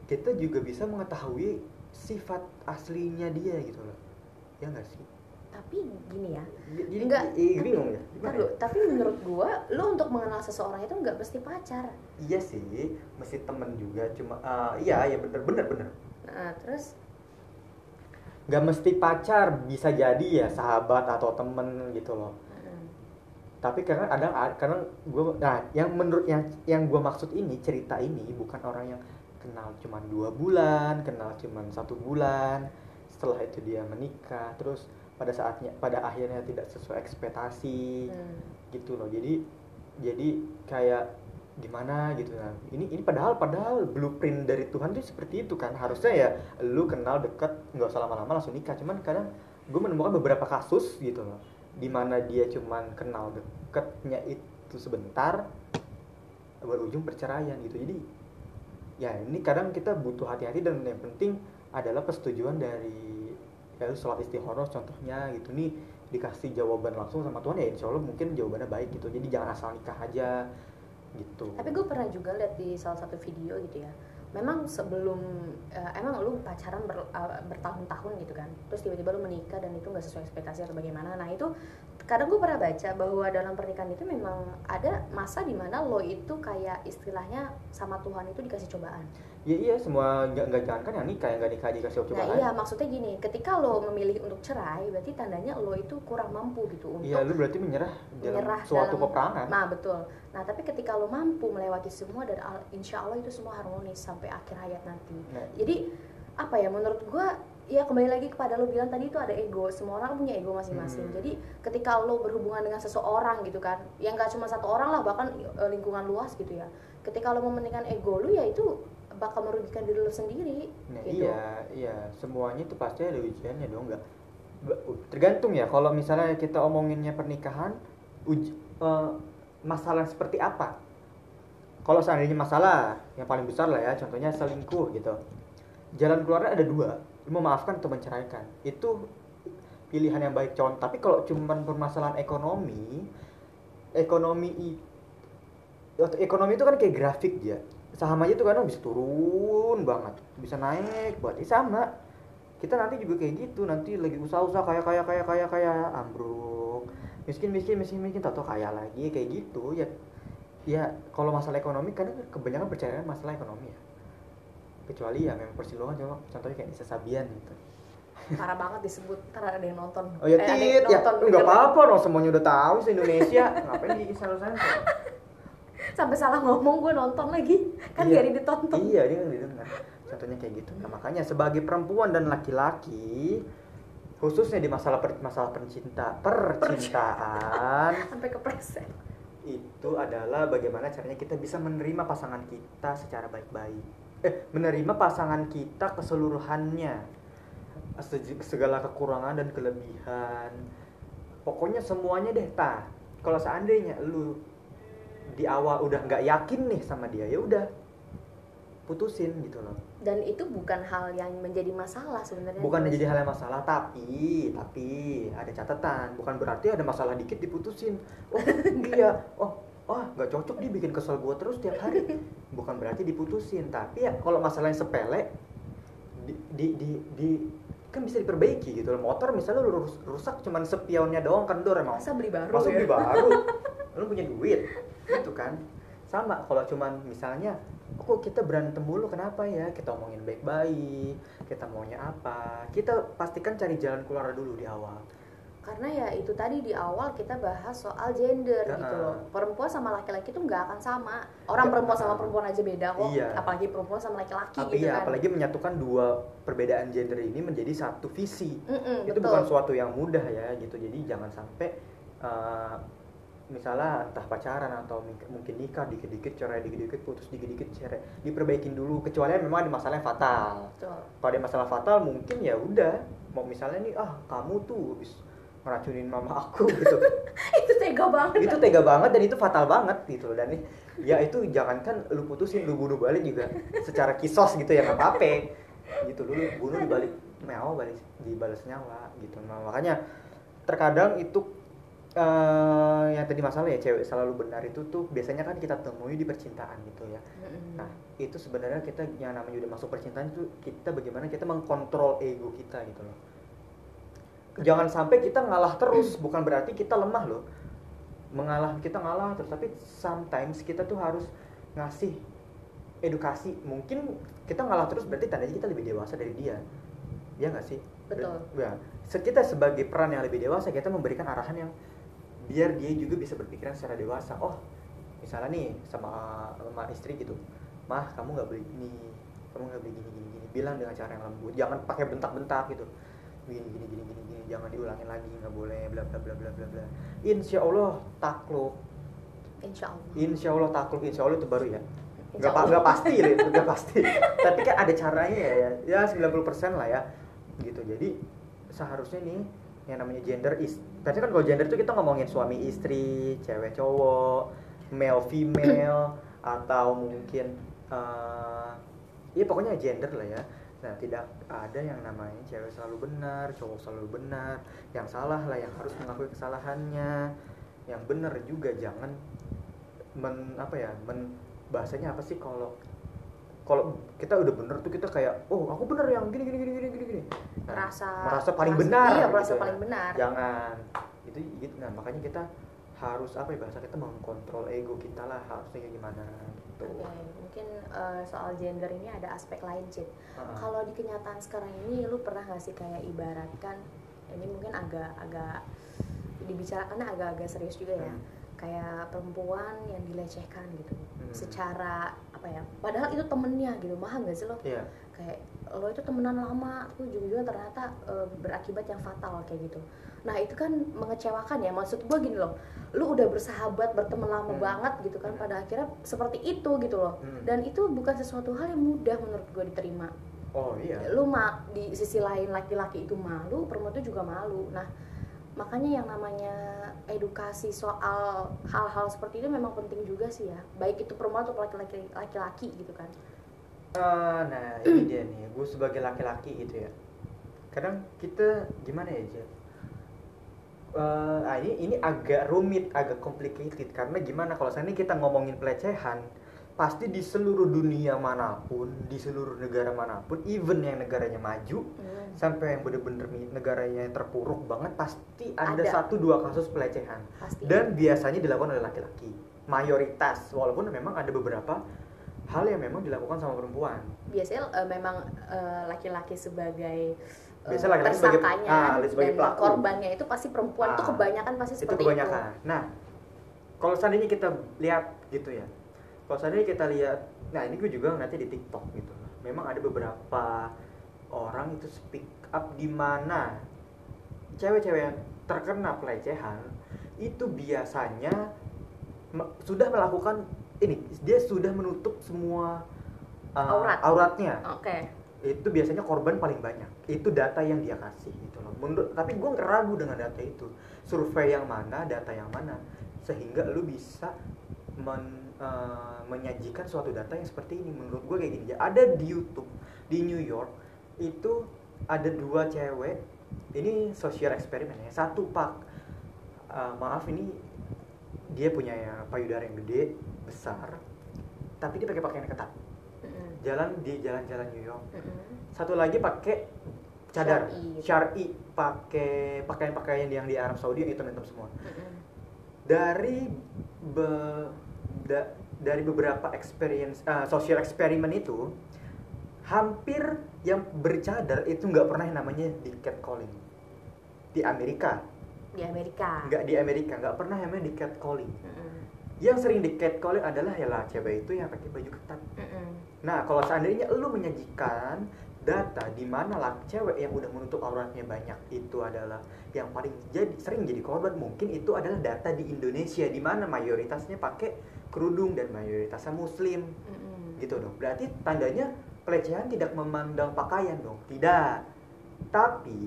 kita juga bisa mengetahui sifat aslinya dia gitu loh. Ya nggak sih? Tapi gini ya Jadi Enggak, eh, tapi- bingung ya. Dulu, ya? tapi menurut gua lu untuk mengenal seseorang itu nggak mesti pacar Iya sih, mesti temen juga. Cuma eh, iya, ya bener bener bener. nah terus Gak mesti pacar, bisa jadi ya sahabat atau temen gitu loh. hmm, Tapi karena kadang kadang gue, nah yang menurut yang yang gue maksud ini cerita ini bukan orang yang kenal cuma dua bulan, kenal cuma satu bulan, setelah itu dia menikah, terus pada saatnya pada akhirnya tidak sesuai ekspektasi hmm. gitu loh. Jadi jadi kayak gimana gitu nah ini ini padahal padahal blueprint dari Tuhan tuh seperti itu kan harusnya ya lu kenal deket nggak usah lama-lama langsung nikah cuman kadang gue menemukan beberapa kasus gitu loh di mana dia cuman kenal deketnya itu sebentar berujung perceraian gitu jadi ya ini kadang kita butuh hati-hati dan yang penting adalah persetujuan dari ya lu sholat istikharah contohnya gitu. Nih dikasih jawaban langsung sama Tuhan ya insya Allah mungkin jawabannya baik gitu. Jadi jangan asal nikah aja gitu. Tapi gue pernah juga lihat di salah satu video gitu ya. Memang sebelum eh, emang lu pacaran ber- eh, bertahun-tahun gitu kan. Terus tiba-tiba lu menikah dan itu nggak sesuai ekspektasi atau bagaimana. Nah itu kadang gue pernah baca bahwa dalam pernikahan itu memang ada masa di mana lo itu kayak istilahnya sama Tuhan itu dikasih cobaan ya iya semua nggak nggak jangan kan yang nikah yang nggak nikah aja kasih Nah cobaan iya maksudnya gini, ketika lo memilih untuk cerai, berarti tandanya lo itu kurang mampu gitu untuk iya lu berarti menyerah dalam menyerah suatu dalam- peperangan Nah betul. Nah tapi ketika lo mampu melewati semua dan insya Allah itu semua harmonis sampai akhir hayat nanti. Nah, Jadi apa ya menurut gua ya kembali lagi kepada lo bilang tadi itu ada ego. Semua orang punya ego masing-masing. Hmm. Jadi ketika lo berhubungan dengan seseorang gitu kan, yang gak cuma satu orang lah bahkan eh, lingkungan luas gitu ya. Ketika lo mementingkan ego lo ya itu bakal merugikan diri lo sendiri. Nah gitu. iya, iya. Semuanya itu pasti ada ujiannya dong nggak? Tergantung ya kalau misalnya kita omonginnya pernikahan uj, eh, masalah seperti apa? Kalau seandainya masalah yang paling besar lah ya contohnya selingkuh gitu. Jalan keluarnya ada dua memaafkan atau menceraikan. Itu pilihan yang baik. Contoh tapi kalau cuman permasalahan ekonomi ekonomi i- atau ekonomi itu kan kayak grafik ya saham aja tuh kadang bisa turun banget bisa naik buat ya sama. Kita nanti juga kayak gitu nanti lagi usaha-usaha kaya kaya kaya kaya kaya. Ambruk. Miskin miskin miskin miskin. Tau kaya lagi kayak gitu. Ya ya kalau masalah ekonomi kadang kebanyakan percaya masalah ekonomi ya. Kecuali ya memang persiluan coba contohnya kayak Nisa Sabian gitu. Parah banget disebut ntar ada yang nonton. Oh ya Eh, ada yang tit ya nggak apa-apa dong semuanya udah tahu se Indonesia. Ngapain di sensor [LAUGHS] sampai salah ngomong gue nonton lagi. Kan Iya. biarin ditonton. Iya dia kan didengar. Contohnya kayak gitu. Nah makanya sebagai perempuan dan laki-laki khususnya di masalah per- masalah percinta percintaan [LAUGHS] sampai kepleset itu adalah bagaimana caranya kita bisa menerima pasangan kita secara baik-baik. Eh menerima pasangan kita keseluruhannya. Se- segala kekurangan dan kelebihan. Pokoknya semuanya deh tah kalau seandainya lu di awal udah nggak yakin nih sama dia ya udah putusin gitu loh. Dan itu bukan hal yang menjadi masalah sebenarnya. Bukan jadi hal yang masalah tapi tapi ada catatan. Bukan berarti ada masalah dikit diputusin. Oh [LAUGHS] iya. Oh oh nggak cocok dia bikin kesel gua terus tiap hari. [LAUGHS] Bukan berarti diputusin tapi ya kalau masalahnya sepele di di di, di- kan bisa diperbaiki gitu loh. Motor misalnya lu rus- rusak cuman spionnya doang kendor emang. Masa beli baru masa ya? beli baru? [LAUGHS] Lu punya duit gitu kan. Sama kalau cuman misalnya kok kita berantem mulu kenapa ya? Kita omongin baik-baik kita maunya apa? Kita pastikan cari jalan keluar dulu di awal. Karena ya itu tadi di awal kita bahas soal gender Ya, gitu loh. Perempuan sama laki-laki itu nggak akan sama. Orang Ya, perempuan sama perempuan aja beda kok. Iya. apalagi perempuan sama laki-laki tapi gitu ya kan. apalagi menyatukan dua perbedaan gender ini menjadi satu visi. Mm-mm, itu betul. bukan suatu yang mudah ya gitu. Jadi jangan sampai uh, misalnya entah pacaran atau mungkin nikah dikit-dikit cerai dikit-dikit putus dikit-dikit cerai diperbaikin dulu kecuali memang ada masalah yang fatal. Kalau ada masalah fatal mungkin ya udah mau misalnya nih ah kamu tuh habis ngeracunin mama aku [LAUGHS] gitu. Itu tega banget. Itu tega banget dan itu fatal banget gitu loh. Dan nih ya itu jangankan lu putusin lu bunuh balik juga secara kisos gitu ya nggak apa-apa. Gitu lu bunuh dibalik nyawa balik dibalas nyawa gitu. Nah makanya terkadang itu eh yang tadi masalah ya cewek selalu benar itu tuh biasanya kan kita temui di percintaan gitu ya Mm-mm. Nah, itu sebenarnya kita yang namanya udah masuk percintaan itu kita bagaimana kita mengkontrol ego kita gitu loh. Jangan sampai kita ngalah terus, [CLEARS THROAT] bukan berarti kita lemah loh. Mengalah kita ngalah terus, tapi sometimes kita tuh harus ngasih edukasi. Mungkin kita ngalah terus berarti tandanya kita lebih dewasa dari dia. Ya nggak sih? Betul. Ya, kita sebagai peran yang lebih dewasa kita memberikan arahan yang biar dia juga bisa berpikiran secara dewasa. Oh, misalnya nih sama sama istri gitu. Mah kamu nggak beli ini kamu nggak beli gini gini gini. Bilang dengan cara yang lembut. Jangan pakai bentak-bentak gitu. Gini gini gini gini gini jangan diulangin lagi nggak boleh bla bla bla bla bla bla. Insya Allah takluk. Insya Allah insya Allah takluk. Insya Allah itu baru ya? Nggak pa- nggak pasti ya nggak pasti. Tapi kan ada caranya ya ya. Ya 90% lah ya. Gitu. Jadi seharusnya nih yang namanya gender is tadi kan kalau gender itu kita ngomongin suami istri cewek cowok male female [CLEARS THROAT] atau mungkin eh ya pokoknya gender lah ya. Nah tidak ada yang namanya cewek selalu benar cowok selalu benar. Yang salah lah yang harus mengakui kesalahannya. Yang benar juga jangan men apa ya men bahasanya apa sih kalau kalau kita udah bener tuh kita kayak oh aku bener yang gini gini gini gini gini gini Nah, merasa merasa paling merasa- benar iya gitu merasa ya. paling benar jangan itu gitu nah makanya kita harus apa ya bahasa kita mengkontrol ego kita lah harusnya kayak gimana gitu Oke, mungkin eh, soal gender ini ada aspek lain, Cid. Heeh. Kalau di kenyataan sekarang ini, lu pernah nggak sih kayak ibaratkan, ini mungkin agak-agak dibicarakannya agak-agak serius juga ya, Hmm. kayak perempuan yang dilecehkan gitu, Hmm. secara apa ya? Padahal itu temennya gitu, paham gak sih lo? iya Kayak lo itu temenan lama, tuh juga ternyata eh, berakibat yang fatal kayak gitu. Nah itu kan mengecewakan ya, maksud gue gini loh, lu udah bersahabat berteman lama Hmm. banget gitu kan, pada akhirnya seperti itu gitu loh Hmm. dan itu bukan sesuatu hal yang mudah menurut gue diterima oh iya lu ma di sisi lain laki-laki itu malu perempuan itu juga malu nah makanya yang namanya edukasi soal hal-hal seperti itu memang penting juga sih ya. Baik itu perempuan atau laki-laki laki-laki gitu kan. Eh, nah ini dia nih gue sebagai laki-laki gitu ya. Kadang kita gimana ya Jel? Eh, ah, ini ini agak rumit agak complicated. Karena gimana kalau seandainya kita ngomongin pelecehan pasti di seluruh dunia mana pun di seluruh negara mana pun even yang negaranya maju Hmm, sampai yang bener-bener negaranya yang terpuruk banget pasti ada, Ada. satu dua kasus pelecehan. Pasti dan biasanya dilakukan oleh laki-laki. Mayoritas. Walaupun memang ada beberapa hal yang memang dilakukan sama perempuan. Biasanya eh, memang eh, laki-laki sebagai eh, Biasa laki-laki sebagai- ah, sebagai dan pelaku. korbannya itu pasti perempuan. Itu Ah, kebanyakan pasti itu seperti kebanyakan. Nah kalau seandainya kita lihat gitu ya kalau seandainya kita lihat nah ini gue juga nanti di TikTok gitu. Memang ada beberapa orang itu speak up di mana cewek-cewek yang terkena pelecehan itu biasanya me- sudah melakukan ini dia sudah menutup semua uh, Aurat. auratnya. Oke. Itu biasanya korban paling banyak. Itu data yang dia kasih gitu loh. Menurut tapi gue ragu dengan data itu. Survei yang mana data yang mana sehingga lu bisa men- eh, menyajikan suatu data yang seperti ini. Menurut gue kayak gini ada di YouTube di New York itu ada dua cewek. Ini social eksperimen ya. Satu pak eh, maaf ini dia punya ya payudara yang gede besar tapi dia pakai pakaian ketat. Jalan di jalan-jalan New York. Satu lagi pakai cadar. Syar'i. pakai pakaian-pakaian yang di Arab Saudi yang hitam-hitam semua. Dari be- da- dari beberapa experience eh, social eksperimen itu hampir yang bercadar itu nggak pernah yang namanya di catcalling. Di Amerika. Di Amerika. Nggak di Amerika nggak pernah yang namanya di catcalling. Mm-mm. yang sering di catcalling adalah ya lah cewek itu yang pakai baju ketat. Mm-mm. Nah, kalau seandainya lu menyajikan data di mana lah cewek yang udah menutup auratnya banyak itu adalah yang paling jadi sering jadi korban mungkin itu adalah data di Indonesia di mana mayoritasnya pakai kerudung dan mayoritasnya muslim Mm-mm. gitu dong. Berarti tandanya pelecehan tidak memandang pakaian dong. Tidak. Tapi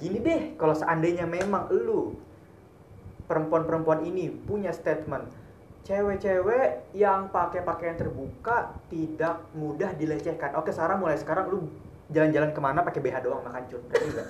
gini deh, kalau seandainya memang lu perempuan-perempuan ini punya statement cewek-cewek yang pakai pakaian terbuka tidak mudah dilecehkan. Oke, Sarah mulai sekarang lu jalan-jalan ke mana pakai BH doang makan berarti enggak?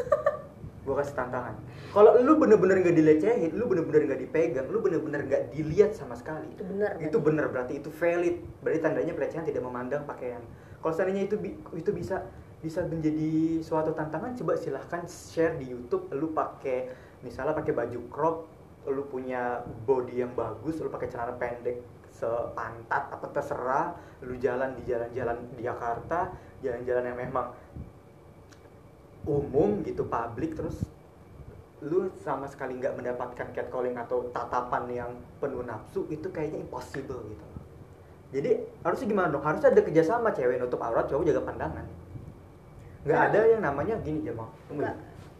Gue kasih tantangan. Kalau lu bener-bener nggak dilecehin, lu bener-bener nggak dipegang, lu bener-bener nggak dilihat sama sekali. itu benar Itu bener berarti itu valid. Berarti tandanya pelecehan tidak memandang pakaian. Kalau seandainya itu itu bisa bisa menjadi suatu tantangan, coba silahkan share di YouTube. Lu pakai misalnya pakai baju crop, lu punya body yang bagus, lu pakai celana pendek sepantat apa terserah, lu jalan di jalan-jalan di Jakarta, jalan-jalan yang memang umum gitu publik terus lu sama sekali nggak mendapatkan catcalling atau tatapan yang penuh nafsu itu kayaknya impossible gitu. Jadi harusnya gimana dong? Harusnya ada kerjasama cewek nutup aurat cowok jaga pandangan. Nggak ada yang namanya gini Jamal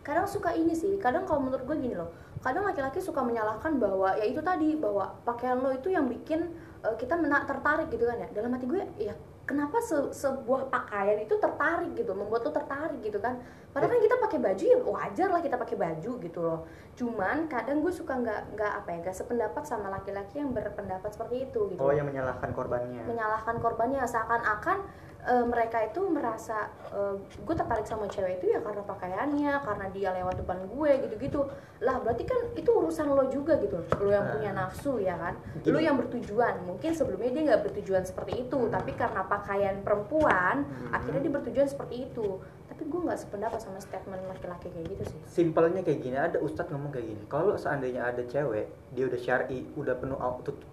kadang suka ini sih kadang kalau menurut gue gini loh kadang laki-laki suka menyalahkan bahwa ya itu tadi bahwa pakaian lo itu yang bikin eh, kita mena tertarik gitu kan ya. Dalam hati gue ya kenapa se- sebuah pakaian itu tertarik gitu membuat lo tertarik gitu kan? Padahal kan kita pakai baju ya wajar lah kita pakai baju gitu loh. Cuman kadang gue suka nggak nggak apa ya nggak sependapat sama laki-laki yang berpendapat seperti itu gitu. Oh yang menyalahkan korbannya. Menyalahkan korbannya seakan-akan eh, mereka itu merasa eh, gue tertarik sama cewek itu ya karena pakaiannya karena dia lewat depan gue gitu-gitu. Lah berarti kan itu urusan lo juga gitu. Lo yang punya Ah. nafsu ya kan? Lo yang bertujuan. Mungkin sebelumnya dia nggak bertujuan seperti itu tapi karena pakaian perempuan Hmm. akhirnya dia bertujuan seperti itu. Tapi gue nggak sependapat sama statement laki-laki kayak gitu sih. Simpelnya kayak gini ada ustadz ngomong kayak gini kalau seandainya ada cewek dia udah syari udah penuh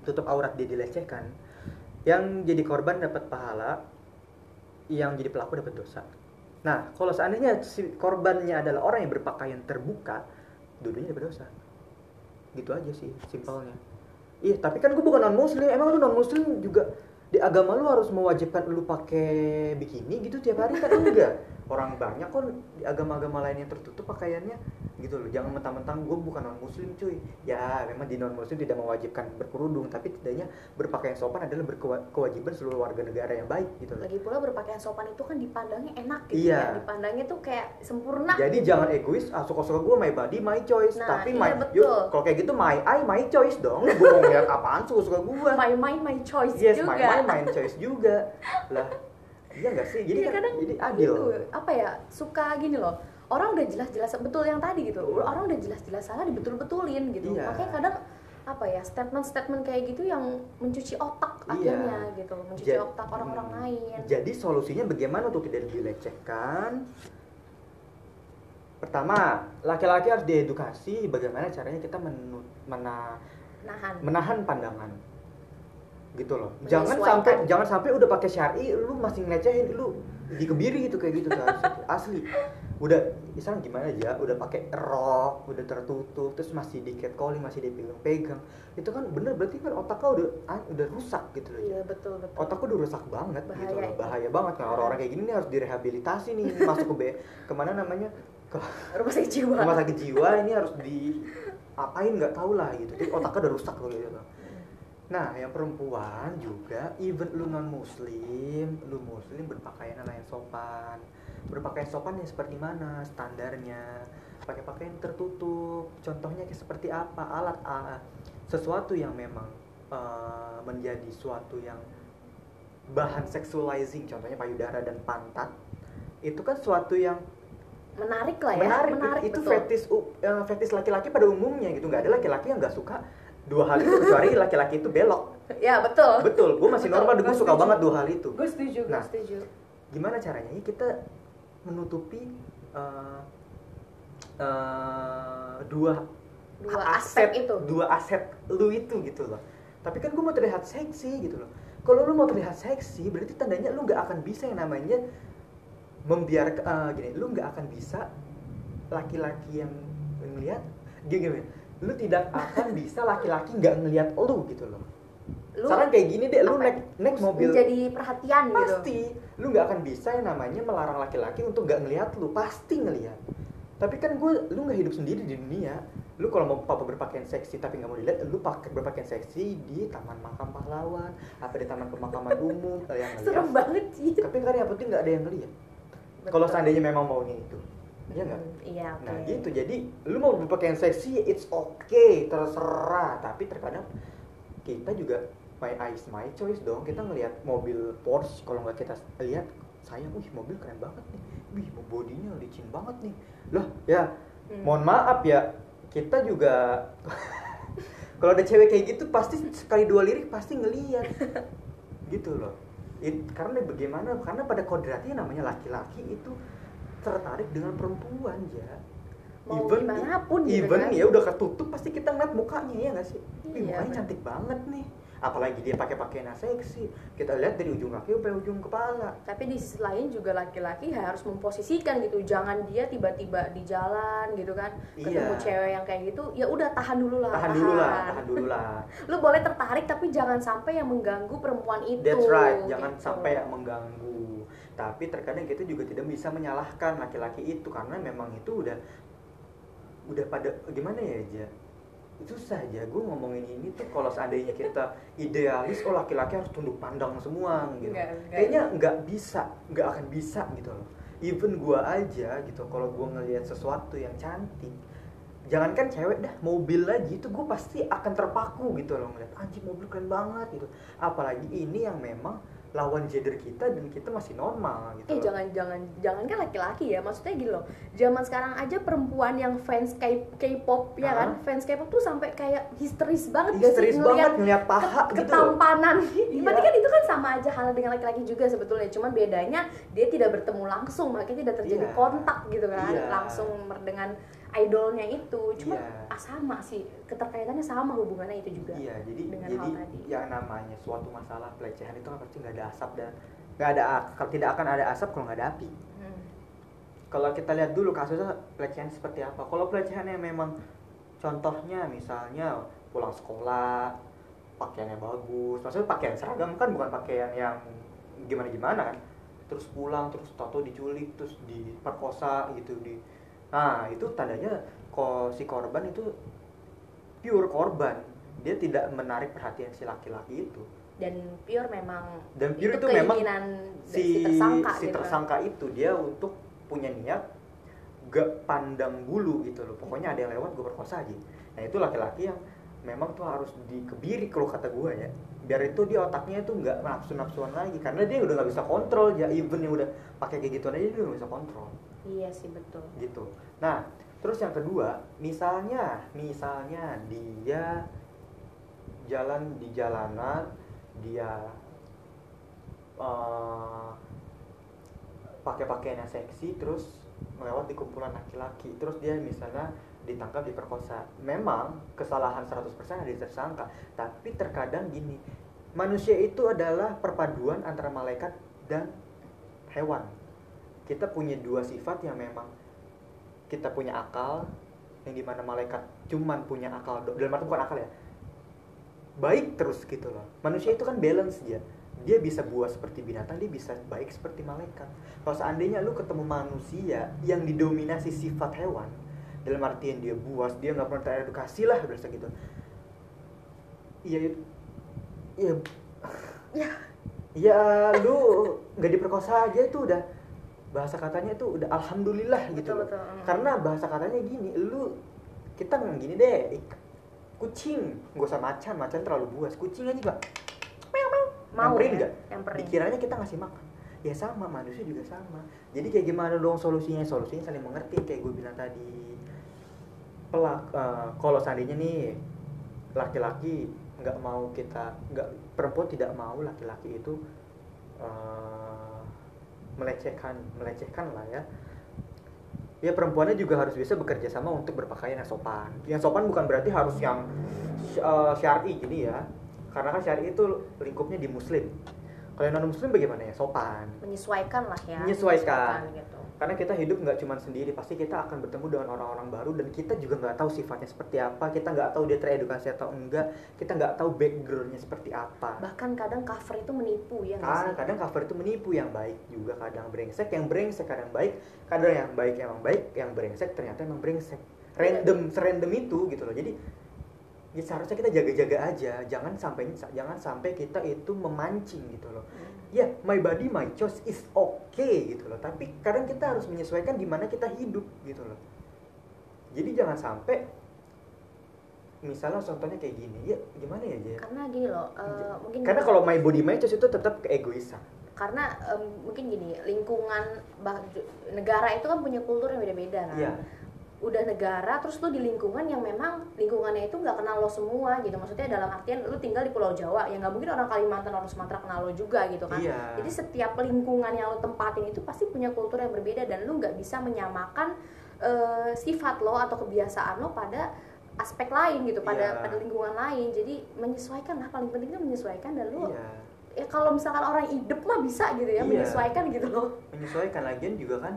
tutup aurat dia dilecehkan yang jadi korban dapat pahala yang jadi pelaku dapat dosa. Nah kalau seandainya si korbannya adalah orang yang berpakaian terbuka dulunya dapat dosa. Gitu aja sih simpelnya. Iya tapi kan gue bukan non muslim emang lu non muslim juga di agama lu harus mewajibkan lu pakai bikini gitu tiap hari kan? Enggak. [LAUGHS] Orang banyak kok di agama-agama lain yang tertutup pakaiannya gitu loh. Jangan mentang-mentang gue bukan non muslim cuy. Ya memang di non muslim tidak mewajibkan berkerudung tapi tidaknya berpakaian sopan adalah berkewajiban seluruh warga negara yang baik gitu loh. Lagi pula berpakaian sopan itu kan dipandangnya enak gitu Iya. ya. Dipandangnya tuh kayak sempurna jadi jangan egois ah suka-suka gue my body my choice. Nah, tapi iya, my betul. yuk kalau kayak gitu my eye my choice dong. Gue mau ngeliat apaan suka-suka gue my mind my choice yes juga. my mind my choice juga. Lah iya nggak sih? Jadi Iya, kan kadang jadi adil. gitu, apa ya suka gini loh orang udah jelas-jelas betul yang tadi gitu orang udah jelas-jelas salah dibetul-betulin gitu Iya. makanya kadang apa ya statement-statement kayak gitu yang mencuci otak Iya. akhirnya gitu mencuci Jad- otak orang-orang hmm. lain Jadi solusinya bagaimana untuk tidak dilecehkan? Pertama, laki-laki harus diedukasi bagaimana caranya kita menu- mena- nahan menahan pandangan. Gitu loh. Jangan sampai jangan sampai udah pakai syar'i lu masih ngelecehin lu dikebiri gitu kayak gitu asli. Udah misalnya gimana aja, udah pakai rok, udah tertutup, terus masih di catcalling, masih dipegang-pegang. Itu kan bener berarti kan otak kau udah ah, udah rusak gitu loh. iya betul betul otakku udah rusak banget gitu Bahaya loh itu. bahaya banget nah orang-orang kayak gini nih harus direhabilitasi nih [LAUGHS] masuk ke B ke mana namanya ke rumah sakit jiwa rumah sakit jiwa ini harus di apain nggak tahu lah gitu jadi otaknya udah rusak loh gitu loh. nah yang perempuan juga even lu non muslim lu muslim berpakaian yang sopan berpakaian sopan yang seperti mana standarnya pakai pakaian tertutup contohnya kayak seperti apa alat A sesuatu yang memang eh, menjadi suatu yang bahan sexualizing contohnya payudara dan pantat itu kan suatu yang menarik lah ya menarik, itu betul. fetis u- eh, fetis laki-laki pada umumnya gitu nggak ada laki-laki yang nggak suka dua hal itu kecuali [LAUGHS] laki-laki itu belok ya betul betul gue masih Betul, normal gue suka setuju. banget dua hal itu gue setuju gue Nah. setuju gimana caranya Ya, kita menutupi eh, eh, dua dua aset aspek itu. dua aset lu itu gitu loh. Tapi kan gue mau terlihat seksi gitu loh. Kalau lu mau terlihat seksi berarti tandanya lu nggak akan bisa yang namanya membiarkan eh, gini lu nggak akan bisa laki-laki yang ngelihat gini, gini lu tidak akan bisa laki-laki nggak ngelihat lu gitu loh lu Sekarang kayak gini deh, lu naik naik mobil. menjadi perhatian gitu. Pasti. Lu nggak akan bisa yang namanya melarang laki-laki untuk nggak ngelihat lu. Pasti ngelihat. Tapi kan gue lu nggak hidup sendiri di dunia. Lu kalau mau papa berpakaian seksi tapi nggak mau dilihat lu pakai berpakaian seksi di taman makam pahlawan apa di taman pemakaman umum yang serem ngeliat banget sih. Tapi kan yang penting nggak ada yang ngelihat. Kalau seandainya memang maunya itu. Iya nggak? Hmm, iya oke. Nah gitu, jadi lu mau berpakaian seksi, it's okay, terserah. Tapi terkadang kita juga my eyes my choice dong. Kita ngelihat mobil Porsche, kalau nggak kita lihat, sayang, wih mobil keren banget nih, wih bodinya licin banget nih. Loh ya, Hmm. mohon maaf ya, kita juga [LAUGHS] kalau ada cewek kayak gitu pasti sekali dua lirik pasti ngeliat [LAUGHS] gitu loh. It- karena bagaimana? Karena pada kodratnya namanya laki-laki itu tertarik dengan perempuan ya Mau gimana pun gitu even kan. ya udah ketutup pasti kita ngeliat mukanya ya nggak sih Wih, Iya, mukanya bener. cantik banget nih apalagi dia pakai pakaian yang seksi kita lihat dari ujung kaki sampai ujung kepala tapi di sisi lain juga laki-laki harus memposisikan gitu jangan dia tiba-tiba di jalan gitu kan ketemu Iya. cewek yang kayak gitu ya udah tahan dulu lah tahan dulu lah tahan dulu lah [LAUGHS] lu boleh tertarik tapi jangan sampai yang mengganggu perempuan itu That's right, jangan gitu. sampai yang mengganggu. Tapi terkadang kita juga tidak bisa menyalahkan laki-laki itu karena memang itu udah udah pada gimana ya aja. Itu saja gue ngomongin ini tuh kalau seandainya kita idealis oh laki-laki harus tunduk pandang semua gitu. Kayaknya nggak bisa, nggak akan bisa gitu loh. Even gua aja gitu kalau gua ngelihat sesuatu yang cantik jangankan cewek dah mobil aja itu gue pasti akan terpaku gitu loh ngeliat anjing mobil keren banget gitu apalagi ini yang memang lawan gender kita dan kita masih normal gitu Eh loh. jangan jangan jangan kan laki-laki ya maksudnya gini loh zaman sekarang aja perempuan yang fans K-pop ya kan fans K-pop tuh sampai kayak histeris banget gak histeris sih banget ngeliat ngeliat paha ke- gitu ketampanan [LAUGHS] Iya. berarti kan itu kan sama aja hal dengan laki-laki juga sebetulnya cuman bedanya dia tidak bertemu langsung makanya tidak terjadi Iya. kontak gitu kan Iya. langsung dengan idolnya itu cuma Iya. ah, sama sih keterkaitannya sama hubungannya itu juga iya jadi dengan jadi hal tadi. yang namanya suatu masalah pelecehan itu kan pasti nggak ada asap dan nggak ada kalau tidak akan ada asap kalau nggak ada api Hmm. kalau kita lihat dulu kasusnya pelecehan seperti apa kalau pelecehan yang memang contohnya misalnya pulang sekolah pakaiannya bagus maksudnya pakaian seragam kan bukan pakaian yang gimana gimana kan terus pulang terus tato diculik terus diperkosa gitu di nah itu tandanya kok si korban itu pure korban. Dia tidak menarik perhatian si laki-laki itu. Dan pure memang dan pure itu, memang keinginan si si tersangka si gitu. tersangka itu dia untuk punya niat gak pandang bulu gitu loh. Pokoknya ada yang lewat gue perkosa aja. Nah itu laki-laki yang memang tuh harus dikebiri kalau kata gue ya. Biar itu dia otaknya itu nggak nafsu nafsuan lagi. Karena dia udah nggak bisa kontrol ya even yang udah pakai kayak gituan aja dia udah nggak bisa kontrol iya sih betul. Gitu. Nah terus yang kedua misalnya misalnya dia jalan di jalanan dia eh, pakai pakaian yang seksi terus melewat di kumpulan laki-laki terus dia misalnya ditangkap diperkosa. Memang kesalahan 100% ada di tersangka. Tapi terkadang gini manusia itu adalah perpaduan antara malaikat dan hewan kita punya dua sifat yang memang kita punya akal yang di mana malaikat cuman punya akal dalam arti bukan akal ya baik terus gitu loh. Manusia itu kan balance dia. Dia bisa buas seperti binatang dia bisa baik seperti malaikat. Kalau seandainya lu ketemu manusia yang didominasi sifat hewan dalam artian dia buas dia nggak pernah teredukasi lah berasa gitu. Iya iya. Ya. ya lu nggak diperkosa aja itu udah bahasa katanya itu udah alhamdulillah gitu Betul, loh. betul. Mm. karena bahasa katanya gini lu kita nggak gini deh kucing gak usah macan macan terlalu buas kucing aja pak mau Nyamperin ya, nggak? nyamperin. dikiranya kita ngasih makan ya sama manusia juga sama jadi kayak gimana dong solusinya solusinya saling mengerti kayak gue bilang tadi pelak eh, kalau seandainya nih laki-laki nggak mau kita nggak perempuan tidak mau laki-laki itu eh, melecehkan melecehkan lah ya. Ya perempuannya juga harus bisa bekerja sama untuk berpakaian yang sopan. Yang sopan bukan berarti harus yang eh, syar'i gini ya. Karena kan syar'i itu lingkupnya di muslim. Kalau yang non muslim bagaimana ya? Sopan. Menyesuaikan lah ya. Menyesuaikan. gitu karena kita hidup nggak cuma sendiri pasti kita akan bertemu dengan orang-orang baru dan kita juga nggak tahu sifatnya seperti apa. Kita nggak tahu dia teredukasi atau enggak. Kita nggak tahu backgroundnya seperti apa. Bahkan kadang cover itu menipu ya kadang, kadang cover itu menipu. Yang baik juga kadang brengsek yang brengsek kadang baik kadang yang baik emang baik yang brengsek ternyata emang brengsek. Random serandom itu gitu loh. Jadi ya seharusnya kita jaga-jaga aja. Jangan sampai jangan sampai kita itu memancing gitu loh. Hmm. Ya my body my choice is okay gitu loh. Tapi kadang kita harus menyesuaikan di mana kita hidup gitu loh. Jadi jangan sampai misalnya contohnya kayak gini ya gimana ya Jaya? karena gini loh eh, mungkin karena kalau my body my choice itu tetap keegoisan. Karena em, mungkin gini lingkungan bah- negara itu kan punya kultur yang beda-beda kan. Iya. Udah negara terus lu di lingkungan yang memang lingkungannya itu nggak kenal lo semua gitu maksudnya dalam artian lu tinggal di Pulau Jawa ya nggak mungkin orang Kalimantan orang Sumatera kenal lo juga gitu kan Iya. jadi setiap lingkungan yang lo tempatin itu pasti punya kultur yang berbeda dan lu nggak bisa menyamakan eh, sifat lo atau kebiasaan lo pada aspek lain gitu pada Iya. pada lingkungan lain jadi menyesuaikan lah paling pentingnya menyesuaikan dan lu iya ya kalau misalkan orang hidup mah bisa gitu ya Iya. menyesuaikan gitu loh menyesuaikan lagian juga kan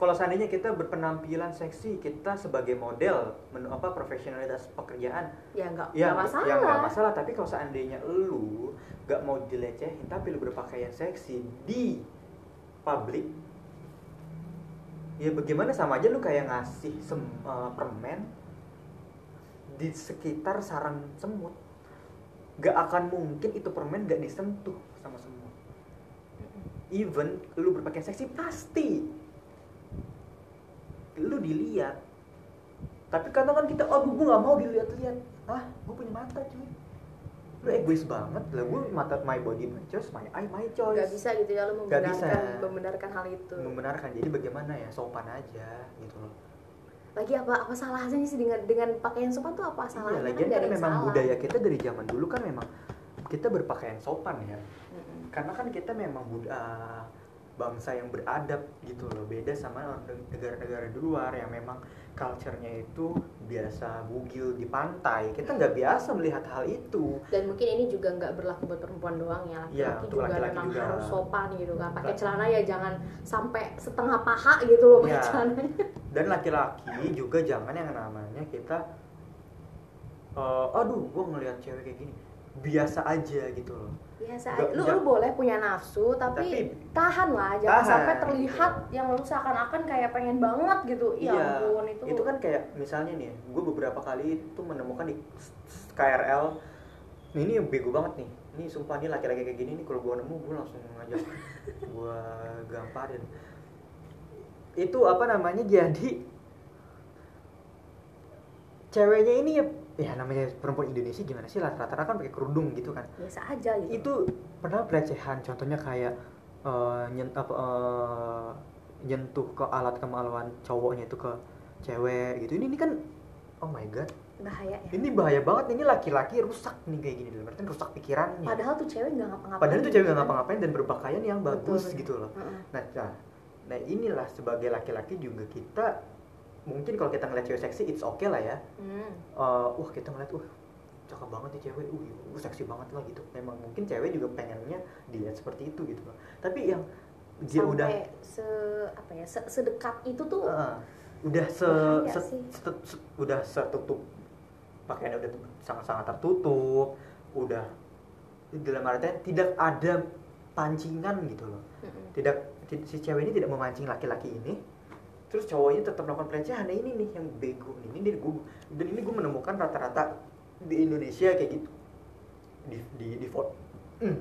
kalau seandainya kita berpenampilan seksi kita sebagai model men- apa profesionalitas pekerjaan ya nggak ya nggak masalah. ya nggak masalah. Tapi kalau seandainya lu nggak mau dilecehin tapi lu berpakaian seksi di publik ya bagaimana sama aja lu kayak ngasih sem- eh, permen di sekitar sarang semut. Gak akan mungkin itu permen gak disentuh sama semut. Even lu berpakaian seksi pasti lu dilihat. Tapi kadang kan kita oh gue gak mau dilihat-lihat ah gue punya mata cuy. Lu egois banget lah gue mata my body my choice my eye my choice nggak bisa gitu ya lo Nggak bisa. membenarkan membenarkan hal itu. Membenarkan jadi bagaimana ya sopan aja gitu loh. Lagi apa apa salahnya sih dengan dengan pakaian sopan tuh apa iya salahnya? lagian nggak kan yang memang salah. budaya kita dari zaman dulu kan memang kita berpakaian sopan ya. Mm-mm. karena kan kita memang bud- ah, bangsa yang beradab gitu loh. Beda sama negara-negara di luar yang memang culture-nya itu biasa bugil di pantai. Kita nggak biasa melihat hal itu. Dan mungkin ini juga nggak berlaku buat perempuan doang ya. Laki-laki Iya, untuk juga laki-laki memang juga. harus sopan gitu kan. Pakai Laki- celana ya jangan sampai setengah paha gitu loh pakai celananya. Dan laki-laki juga jangan yang namanya kita eh, aduh gue ngelihat cewek kayak gini. Biasa aja gitu loh Nggak- aja. lu lu boleh punya nafsu tapi, Tapi- tahan lah jangan Tahan, sampai terlihat yang lu seakan-akan kayak pengen banget gitu. Ya ampun itu kan kayak misalnya nih gue beberapa kali itu menemukan di KRL nih, ini bego banget nih. Ini sumpah nih laki-laki kayak gini nih kalau gue nemu gue langsung ngajak [LAUGHS] gue gamparin. Itu apa namanya jadi ceweknya ini ya ya namanya perempuan Indonesia gimana sih? Rata-rata kan pakai kerudung gitu kan. Biasa aja gitu. Itu pernah pelecehan contohnya kayak eh, nyen, apa, eh, nyentuh ke alat kemaluan cowoknya itu ke cewek gitu. Ini, ini kan oh my god. Bahaya ya. Ini bahaya banget ini laki-laki rusak nih kayak gini. Dalam artian rusak pikirannya. Padahal tuh cewek nggak ngapa-ngapain padahal itu cewek nggak gitu kan. ngapa-ngapain dan berpakaian yang bagus betul. gitu loh. Heeh. nah, nah nah inilah sebagai laki-laki juga kita mungkin kalau kita ngeliat cewek seksi it's okay lah ya Hmm. Eh, wah kita ngeliat wah cakep banget nih cewek, uh, uh, seksi banget lah gitu. Memang mungkin cewek juga pengennya dilihat seperti itu gitu loh. Tapi yang dia sampai udah se apa ya se- sedekat itu tuh eh, udah se, se- se- se- udah tertutup pakaiannya udah sangat-sangat tertutup, udah dalam artian tidak ada pancingan gitu loh. Mm-mm. Tidak ti- si cewek ini tidak memancing laki-laki ini. Terus cowoknya tetap melakukan pelecehan. Nah ini nih yang bego nih. Ini gue dan ini gue menemukan rata-rata di Indonesia kayak gitu. Di di di foto,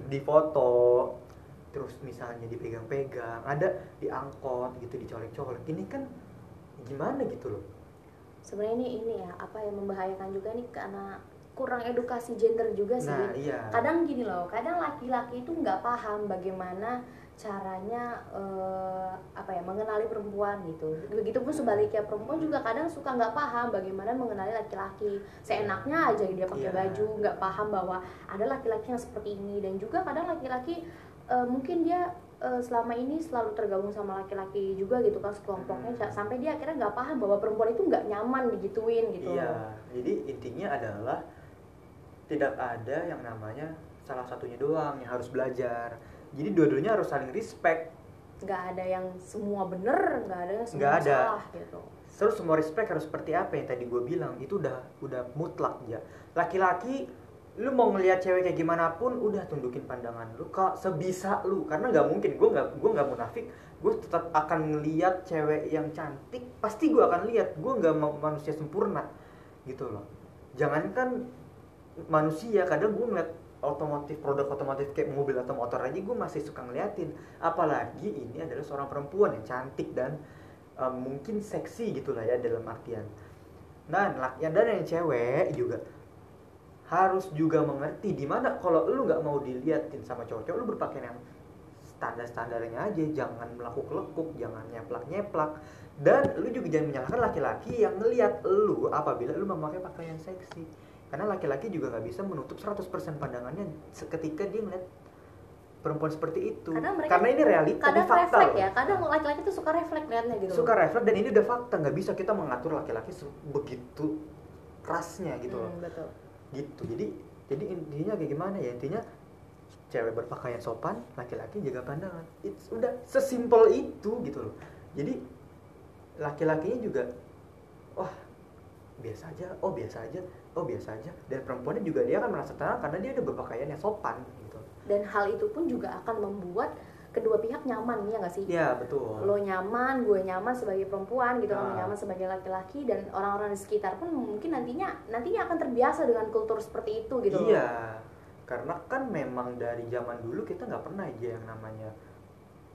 di foto terus misalnya dipegang-pegang, ada di angkot gitu dicolek-colek. Ini kan gimana gitu loh. sebenarnya ini ini ya apa yang membahayakan juga nih karena kurang edukasi gender juga sih Nah, iya. kadang gini loh kadang laki-laki itu nggak paham bagaimana caranya ya mengenali perempuan gitu begitupun sebaliknya perempuan juga kadang suka nggak paham bagaimana mengenali laki-laki seenaknya aja dia pakai Iya. baju nggak paham bahwa ada laki-laki yang seperti ini dan juga kadang laki-laki eh, mungkin dia eh, selama ini selalu tergabung sama laki-laki juga gitu kan sekelompoknya Hmm. sampai dia akhirnya nggak paham bahwa perempuan itu nggak nyaman digituin gitu Iya, jadi intinya adalah tidak ada yang namanya salah satunya doang yang harus belajar. Jadi dua-duanya harus saling respect. Nggak ada yang semua bener nggak ada yang semua Nggak ada. salah gitu. Terus semua respect harus seperti apa yang tadi gue bilang? Itu udah udah mutlak ya. Laki-laki lu mau ngelihat cewek kayak gimana pun udah tundukin pandangan lu kok sebisa lu. Karena nggak mungkin gue nggak gue nggak munafik. Gue tetap akan ngelihat cewek yang cantik pasti gue akan lihat gue nggak mau manusia sempurna gitu loh. Jangankan manusia kadang gue ngeliat otomotif produk otomotif kayak mobil atau motor aja gue masih suka ngeliatin. Apalagi ini adalah seorang perempuan yang cantik dan eh, mungkin seksi gitu lah ya dalam artian. Dan laki dan yang cewek juga harus juga mengerti di mana kalau lu nggak mau diliatin sama cowok-cowok lu berpakaian yang standar standarnya aja jangan melekuk lekuk jangan nyeplak nyeplak dan lu juga jangan menyalahkan laki-laki yang ngelihat lu apabila lu memakai pakaian seksi karena laki-laki juga nggak bisa menutup 100% pandangannya seketika dia ngeliat perempuan seperti itu. Mereka- karena ini realita ini kadang fakta refleks ya kadang laki-laki tuh suka refleks liatnya gitu. Suka refleks dan ini udah fakta nggak bisa kita mengatur laki-laki begitu kerasnya gitu loh. Hmm, betul. Gitu jadi jadi intinya kayak gimana ya? Intinya cewek berpakaian sopan laki-laki jaga pandangan. It's, udah sesimpel itu gitu loh. Jadi laki-lakinya juga wah biasa aja oh biasa aja oh biasa aja. Dan perempuannya juga dia akan merasa tenang karena dia udah berpakaian yang sopan gitu. Dan hal itu pun juga akan membuat kedua pihak nyaman ya nggak sih? Ya betul. Lo nyaman gue nyaman sebagai perempuan gitu. Kamu Ah. nyaman sebagai laki-laki dan orang-orang di sekitar pun mungkin nantinya nantinya akan terbiasa dengan kultur seperti itu gitu loh. Iya, karena kan memang dari zaman dulu kita nggak pernah aja yang namanya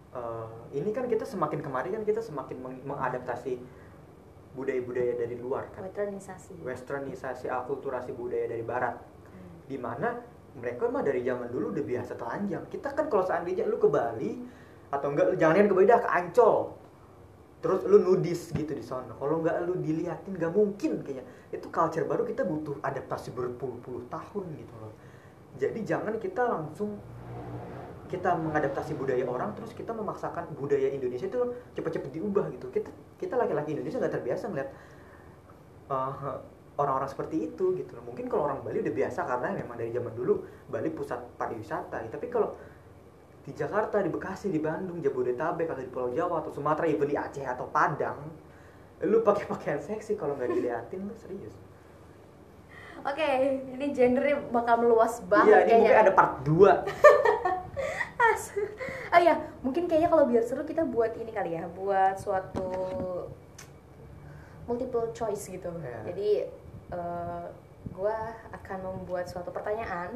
eh, ini kan kita semakin kemari kan kita semakin meng- mengadaptasi budaya-budaya dari luar kan, westernisasi westernisasi akulturasi budaya dari barat, Hmm. di mana mereka mah dari zaman dulu udah biasa telanjang. Kita kan kalau seandainya lu ke Bali atau enggak jangan ke Bali dah ke Ancol. Terus lu nudis gitu di sana. Kalau enggak lu diliatin nggak mungkin kayaknya. Itu culture baru kita butuh adaptasi berpuluh-puluh tahun gitu loh. Jadi jangan kita langsung kita mengadaptasi budaya orang terus kita memaksakan budaya Indonesia itu cepet-cepet diubah gitu. Kita kita laki-laki Indonesia nggak terbiasa ngeliat uh, orang-orang seperti itu gitu loh. Mungkin kalau orang Bali udah biasa karena memang dari zaman dulu Bali pusat pariwisata. Tapi kalau di Jakarta, di Bekasi, di Bandung, Jabodetabek atau di Pulau Jawa atau Sumatera, even di Aceh atau Padang, lu pakai pakaian seksi kalau nggak diliatin lu serius. oke ini gendernya bakal meluas banget Iya, ini kayaknya mungkin ada part 2. [LAUGHS] As. ah [LAUGHS] ya mungkin kayaknya kalau biar seru kita buat ini kali ya buat suatu multiple choice gitu Iya. jadi eh, gua akan membuat suatu pertanyaan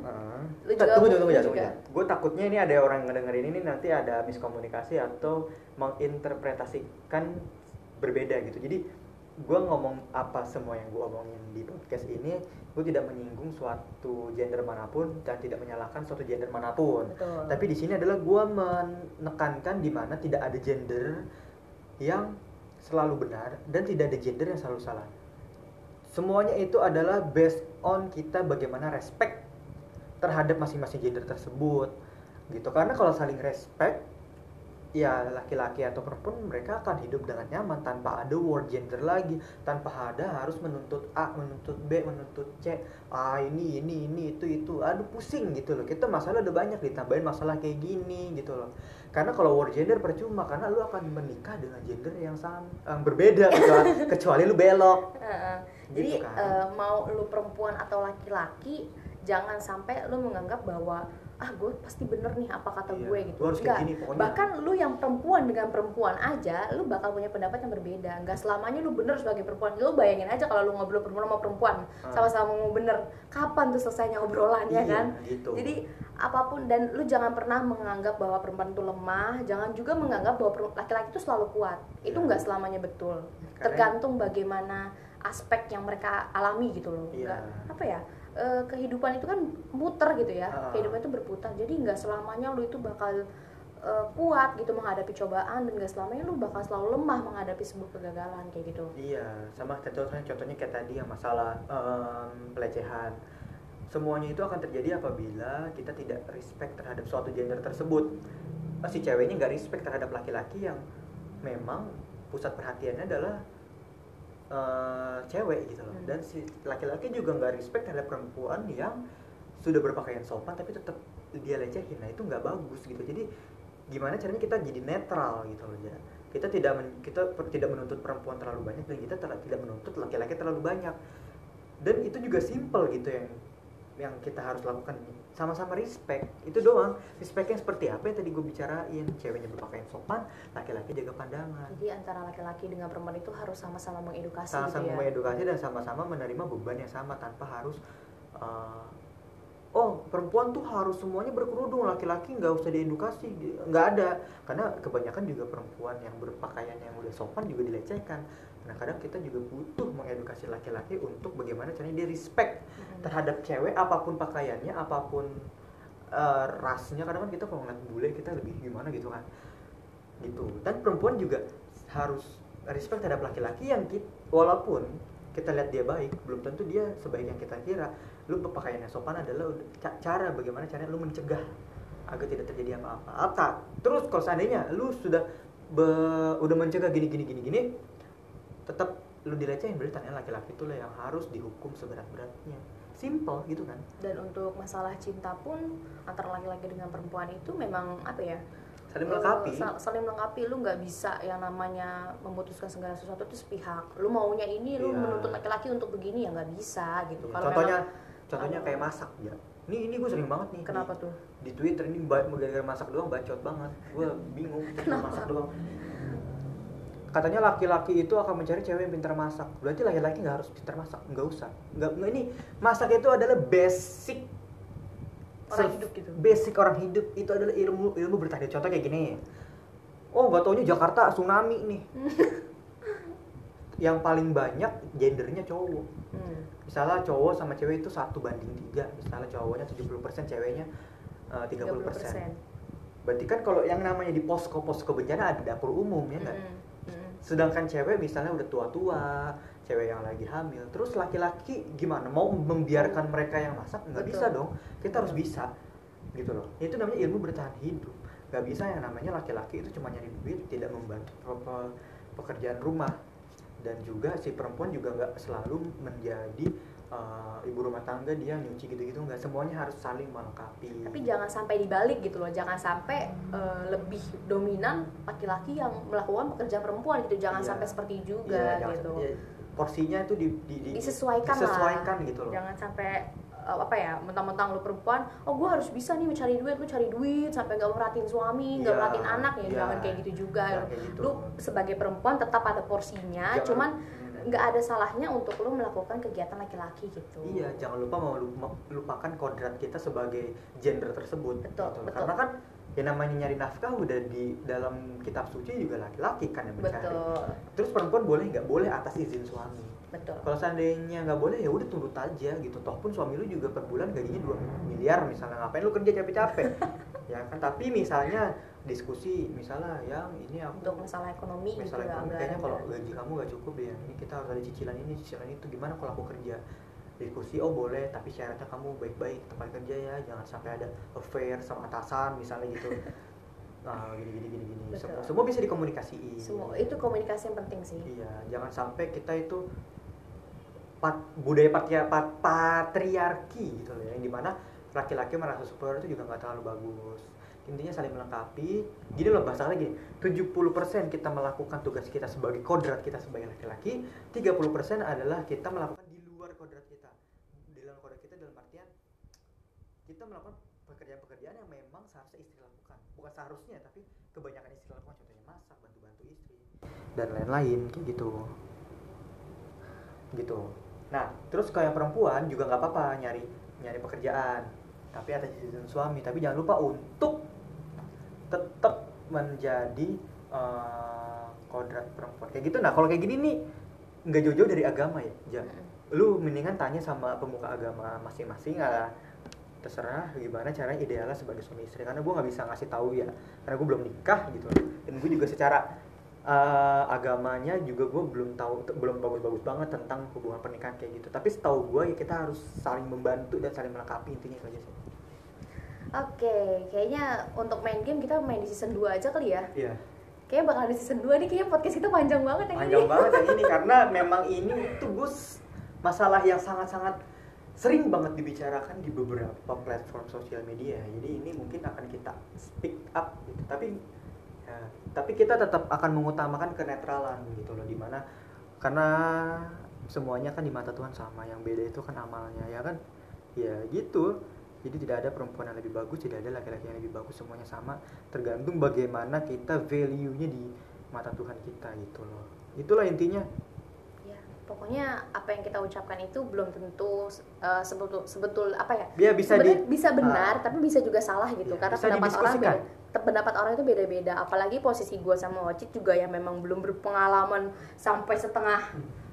Lu Tunggu, juga- tunggu, tunggu, lu tunggu ya. Gue takutnya ini ada orang ngedengerin ini nanti ada miskomunikasi atau menginterpretasikan berbeda gitu. Jadi gue ngomong apa semua yang gue omongin di podcast ini, gue tidak menyinggung suatu gender mana pun dan tidak menyalahkan suatu gender mana pun. betul Tapi di sini adalah gue menekankan di mana tidak ada gender yang selalu benar dan tidak ada gender yang selalu salah. semuanya itu adalah based on kita bagaimana respect terhadap masing-masing gender tersebut gitu karena kalau saling respect ya laki-laki atau perempuan mereka akan hidup dengan nyaman tanpa ada word gender lagi. Tanpa ada harus menuntut A menuntut B menuntut C. Ah ini ini ini itu itu. Aduh pusing gitu loh. Kita masalah udah banyak ditambahin masalah kayak gini gitu loh. Karena kalau word gender percuma. Karena lu akan menikah dengan gender yang sama yang berbeda gitu kan. [LAUGHS] Kecuali lu belok. Heeh. Gitu jadi kan. eh, mau lu perempuan atau laki-laki jangan sampai lu menganggap bahwa ah gue pasti bener nih apa kata Iya, gue gitu lu harus kayak Enggak. gini pokoknya. bahkan lu yang perempuan dengan perempuan aja lu bakal punya pendapat yang berbeda nggak selamanya lu bener sebagai perempuan lu bayangin aja kalau lu ngobrol perempuan sama perempuan Ah. sama-sama mau bener kapan tuh selesainya obrolannya Iya, kan gitu. jadi apa pun dan lu jangan pernah menganggap bahwa perempuan itu lemah jangan juga menganggap bahwa laki-laki itu selalu kuat itu Iya. nggak selamanya betul Karena- tergantung bagaimana aspek yang mereka alami gitu loh Iya. nggak apa ya eh, kehidupan itu kan muter gitu ya Ah. kehidupan itu berputar jadi nggak selamanya lu itu bakal eh, kuat gitu menghadapi cobaan dan nggak selamanya lu bakal selalu lemah menghadapi sebuah kegagalan kayak gitu Iya, sama contohnya contohnya kayak tadi yang masalah em, pelecehan. Semuanya itu akan terjadi apabila kita tidak respect terhadap suatu gender tersebut. Si ceweknya nggak respect terhadap laki-laki yang memang pusat perhatiannya adalah eh, cewek gitu loh. Hmm. Dan si laki-laki juga nggak respect terhadap perempuan yang sudah berpakaian sopan tapi tetap dia lecehin. Nah itu nggak bagus gitu. Jadi gimana caranya kita jadi netral gitu loh ya kita tidak men- kita per- tidak menuntut perempuan terlalu banyak dan kita ter- tidak menuntut laki-laki terlalu banyak dan itu juga simple gitu yang yang kita harus lakukan sama-sama respect itu doang. Respectnya seperti apa yang tadi gue bicarain? Ceweknya berpakaian sopan laki-laki jaga pandangan. Jadi antara laki-laki dengan perempuan itu harus sama-sama mengedukasi sama-sama gitu ya? mengedukasi dan sama-sama menerima beban yang sama tanpa harus uh, oh perempuan tuh harus semuanya berkerudung laki-laki nggak usah diedukasi nggak ada. Karena kebanyakan juga perempuan yang berpakaian yang udah sopan juga dilecehkan nah kadang kita juga butuh mengedukasi laki-laki untuk bagaimana caranya dia respect Mhm. terhadap cewek apa pun pakaiannya apa pun uh, rasnya. Kadang kan kita kalau ngeliat bule kita lebih gimana gitu kan. Gitu. Dan perempuan juga harus respect terhadap laki-laki yang kita, walaupun kita lihat dia baik belum tentu dia sebaik yang kita kira. Lu berpakaiannya sopan adalah cara bagaimana caranya lu mencegah agar tidak terjadi apa-apa. Apa terus kalau seandainya lu sudah be- udah mencegah gini gini gini gini tetap lu dilecehin berarti tanya laki-laki itu lah yang harus dihukum seberat-beratnya. Simple gitu kan? Dan untuk masalah cinta pun antara laki-laki dengan perempuan itu memang apa ya saling eh, melengkapi sal- saling melengkapi. Lu nggak bisa yang namanya memutuskan segala sesuatu itu sepihak. Lu maunya ini lu Iya. menuntut laki-laki untuk begini ya nggak bisa gitu. Kalau contohnya memang- contohnya kayak masak ya. Ini ini gue sering banget nih kenapa di, tuh? di Twitter ini gara-gara masak doang bacot banget. Gue bingung masak doang katanya laki-laki itu akan mencari cewek yang pintar masak berarti laki-laki nggak harus pintar masak nggak usah nggak ini masak itu adalah basic Orang hidup gitu. basic orang hidup itu adalah ilmu ilmu bertahan contoh kayak gini oh nggak taunya Jakarta tsunami nih [LAUGHS] yang paling banyak gendernya cowok Hmm. misalnya cowok sama cewek itu satu banding tiga misalnya cowoknya 70% ceweknya eh, 30%. 30%. berarti kan kalau yang namanya di posko posko bencana ada dapur umum ya nggak Mm-mm. Sedangkan cewek misalnya udah tua-tua cewek yang lagi hamil terus laki-laki gimana? Mau membiarkan mereka yang masak? Nggak bisa dong. Kita harus bisa gitu loh. Itu namanya ilmu bertahan hidup. Nggak bisa yang namanya laki-laki itu cuma nyari duit tidak membantu pe- pe- pekerjaan rumah. Dan juga si perempuan juga nggak selalu menjadi uh, ibu rumah tangga dia nyuci gitu-gitu nggak. Semuanya harus saling melengkapi. Tapi jangan sampai dibalik gitu loh. Jangan sampai eh, lebih dominan laki-laki yang melakukan pekerjaan perempuan gitu. Jangan Iya. sampai seperti Iya, juga jangan- gitu. ya, porsinya itu di, di- di- disesuaikan, disesuaikan lah gitu loh. Jangan sampai eh, apa ya mentang-mentang lu perempuan oh gue harus bisa nih mencari duit lu cari duit sampai gak merhatiin suami nggak Iya, merhatiin anak ya. iya. jangan kayak gitu juga. Jangan kayak gitu. lu sebagai perempuan tetap ada porsinya Jangan- cuman. Nggak ada salahnya untuk lu melakukan kegiatan laki-laki gitu Iya, jangan lupa mau lupa- lupakan kodrat kita sebagai gender tersebut. Betul, gitu. betul. Karena kan yang namanya nyari nafkah udah di dalam kitab suci juga laki-laki kan yang mencari. betul Terus perempuan boleh nggak boleh atas izin suami. betul Kalau seandainya nggak boleh ya udah turut aja gitu. Toh pun suami lu juga per bulan gajinya 2 miliar misalnya ngapain lu kerja capek-capek. [LAUGHS] ya kan tapi misalnya diskusi misalnya yang ini aku untuk masalah ekonomi gitu misalnya ya, ekonomi kayaknya kalau ada. gaji kamu gak cukup ya ini kita harus ada cicilan ini cicilan itu. Gimana kalau aku kerja? Diskusi oh boleh tapi syaratnya kamu baik-baik tempat kerja ya. Jangan sampai ada affair sama atasan misalnya gitu. [LAUGHS] Nah gini gini gini gini. Betul. semua, semua bisa dikomunikasiin. Semua itu komunikasi yang penting sih. Iya jangan sampai kita itu pat, budaya patria, pat, patriarki gitu loh ya, yang di mana laki-laki merasa superior itu juga nggak terlalu bagus intinya saling melengkapi. Gini loh bahasanya gini 70% kita melakukan tugas kita sebagai kodrat kita sebagai laki-laki 30% adalah kita melakukan di luar kodrat kita. Di luar kodrat kita dalam artian kita melakukan pekerjaan-pekerjaan yang memang seharusnya istri lakukan. Bukan seharusnya tapi kebanyakan istri lakukan. Contohnya masak bantu-bantu istri dan lain-lain kayak gitu. Gitu. Nah terus kayak perempuan juga nggak apa-apa nyari nyari pekerjaan. Tapi atas izin suami. Tapi jangan lupa untuk tetap menjadi eh, kodrat perempuan. Kayak gitu. Nah kalau kayak gini nih nggak jauh-jauh dari agama ya Ja. Mm. lu mendingan tanya sama pemuka agama masing-masing lah terserah gimana cara idealnya sebagai suami istri karena gue nggak bisa ngasih tahu ya karena gue belum nikah gitu. Dan gue juga secara eh, agamanya juga gue belum tahu belum bagus-bagus banget tentang hubungan pernikahan kayak gitu. Tapi setahu gue ya kita harus saling membantu dan saling melengkapi intinya itu aja sih oke kayaknya untuk main game kita main di season 2 aja kali ya. Iya. Kayaknya bakal di season 2 nih kayaknya podcast kita panjang banget yang panjang ini. banget yang ini [LAUGHS] karena memang ini tuh Gus masalah yang sangat-sangat sering banget dibicarakan di beberapa platform sosial media. Jadi ini mungkin akan kita speak up gitu. Tapi ya, tapi kita tetap akan mengutamakan kenetralan gitu loh di mana karena semuanya kan di mata Tuhan sama yang beda itu kan amalnya ya kan? Ya gitu jadi tidak ada perempuan yang lebih bagus tidak ada laki-laki yang lebih bagus semuanya sama. Tergantung bagaimana kita value-nya di mata Tuhan kita gitu loh. Itulah intinya. Ya pokoknya apa yang kita ucapkan itu belum tentu uh, sebetul sebetul apa ya? Dia bisa Sebenarnya di bisa benar tapi bisa juga salah gitu. Iya, karena bisa pendapat orang beda pendapat orang itu beda-beda. Apalagi posisi gue sama Ocit juga yang memang belum berpengalaman sampai setengah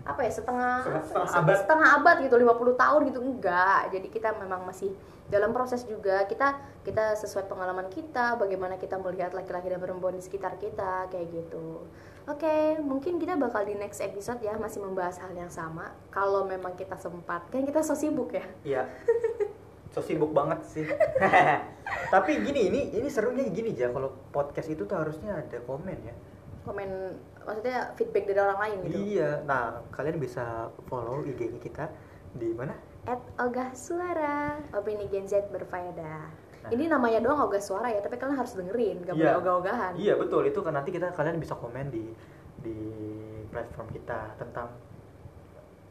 apa ya setengah Setengah- setengah se- abad. setengah abad gitu 50 tahun gitu. Enggak. Jadi kita memang masih dalam proses juga kita kita sesuai pengalaman kita bagaimana kita melihat laki-laki dan perempuan di sekitar kita kayak gitu oke mungkin kita bakal di next episode ya masih membahas hal yang sama kalau memang kita sempat kan kita so sibuk ya Iya. [LAUGHS] So sibuk banget sih. [LAUGHS] Tapi gini ini ini serunya gini aja kalau podcast itu tuh harusnya ada komen ya. komen maksudnya feedback dari orang lain gitu Iya. Nah, kalian bisa follow IG-nya kita di mana? At ogah suara opini Gen Z berfaedah Nah. ini namanya doang ogah suara ya tapi kalian harus dengerin gak boleh Iya. ogah-ogahan Iya, betul. Itu kan nanti kita kalian bisa komen di di platform kita tentang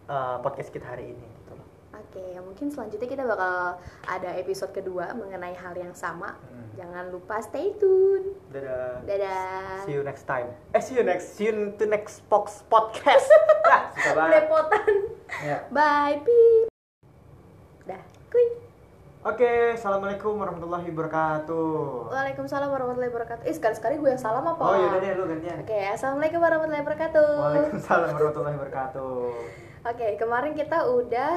uh, podcast kita hari ini gitu loh. oke mungkin selanjutnya kita bakal ada episode kedua mengenai hal yang sama Hmm. jangan lupa stay tune Dadah. dadah See you next time. Eh, see you next. See you to next Fox podcast. [LAUGHS] ya, susah banget. Belepotan. Ya. bye pip Oke, assalamualaikum warahmatullahi wabarakatuh. Waalaikumsalam warahmatullahi wabarakatuh. Eh sekali-sekali gue yang salam apa? Oh yaudah deh, lu gantian. Oke, assalamualaikum warahmatullahi wabarakatuh. Waalaikumsalam warahmatullahi wabarakatuh. Oke, kemarin kita udah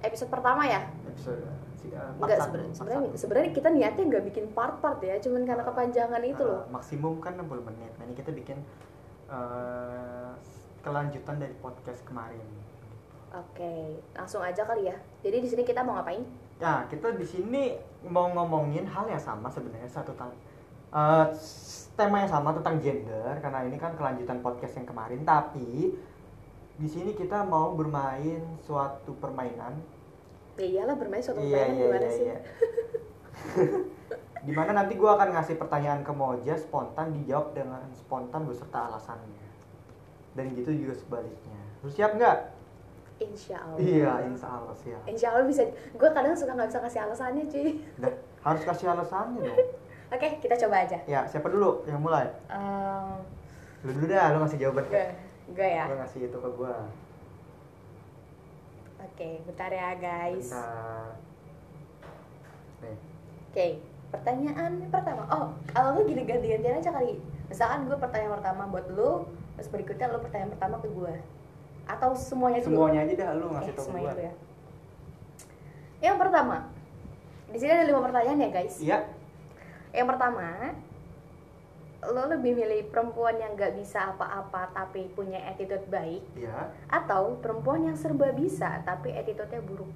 episode pertama ya. Episode si, uh, Enggak sebenarnya sebenarnya kita niatnya nggak bikin part-part ya, cuman karena kepanjangan itu Uh, loh. maksimum kan 60 menit. Nah, ini kita bikin uh, kelanjutan dari podcast kemarin. Oke, langsung aja kali ya. Jadi di sini kita mau ngapain? Nah, kita di sini mau ngomongin hal yang sama sebenarnya satu tentang uh, tema yang sama tentang gender karena ini kan kelanjutan podcast yang kemarin tapi di sini kita mau bermain suatu permainan Ya iyalah bermain suatu iya permainan iya gimana iya sih? iya [LAUGHS] di mana nanti gue akan ngasih pertanyaan ke Moja spontan dijawab dengan spontan beserta alasannya dan gitu juga sebaliknya lu siap nggak Insya Allah. iya insya Allah siap Insya Allah bisa. Gue kadang suka nggak bisa kasih alasannya cuy. Dah, harus kasih alasannya dong [LAUGHS] Oke, kita coba aja. ya siapa dulu yang mulai Ehm, lu dulu dah lu ngasih jawaban gue, gue ya. lu ngasih itu ke gue Oke, bentar ya guys. Bentar. nih Oke, pertanyaan pertama. Oh, kalau lu gini ganti-gantian aja kali. Misalkan gue pertanyaan pertama buat lu, terus berikutnya lu pertanyaan pertama ke gue. Atau semuanya dulu? semuanya aja dah lu ngasih Oke, tau semuanya dulu ya. Yang pertama, di sini ada lima pertanyaan ya guys. iya. Yang pertama, lo lebih milih perempuan yang nggak bisa apa-apa tapi punya attitude baik ya atau perempuan yang serba bisa tapi attitude-nya buruk?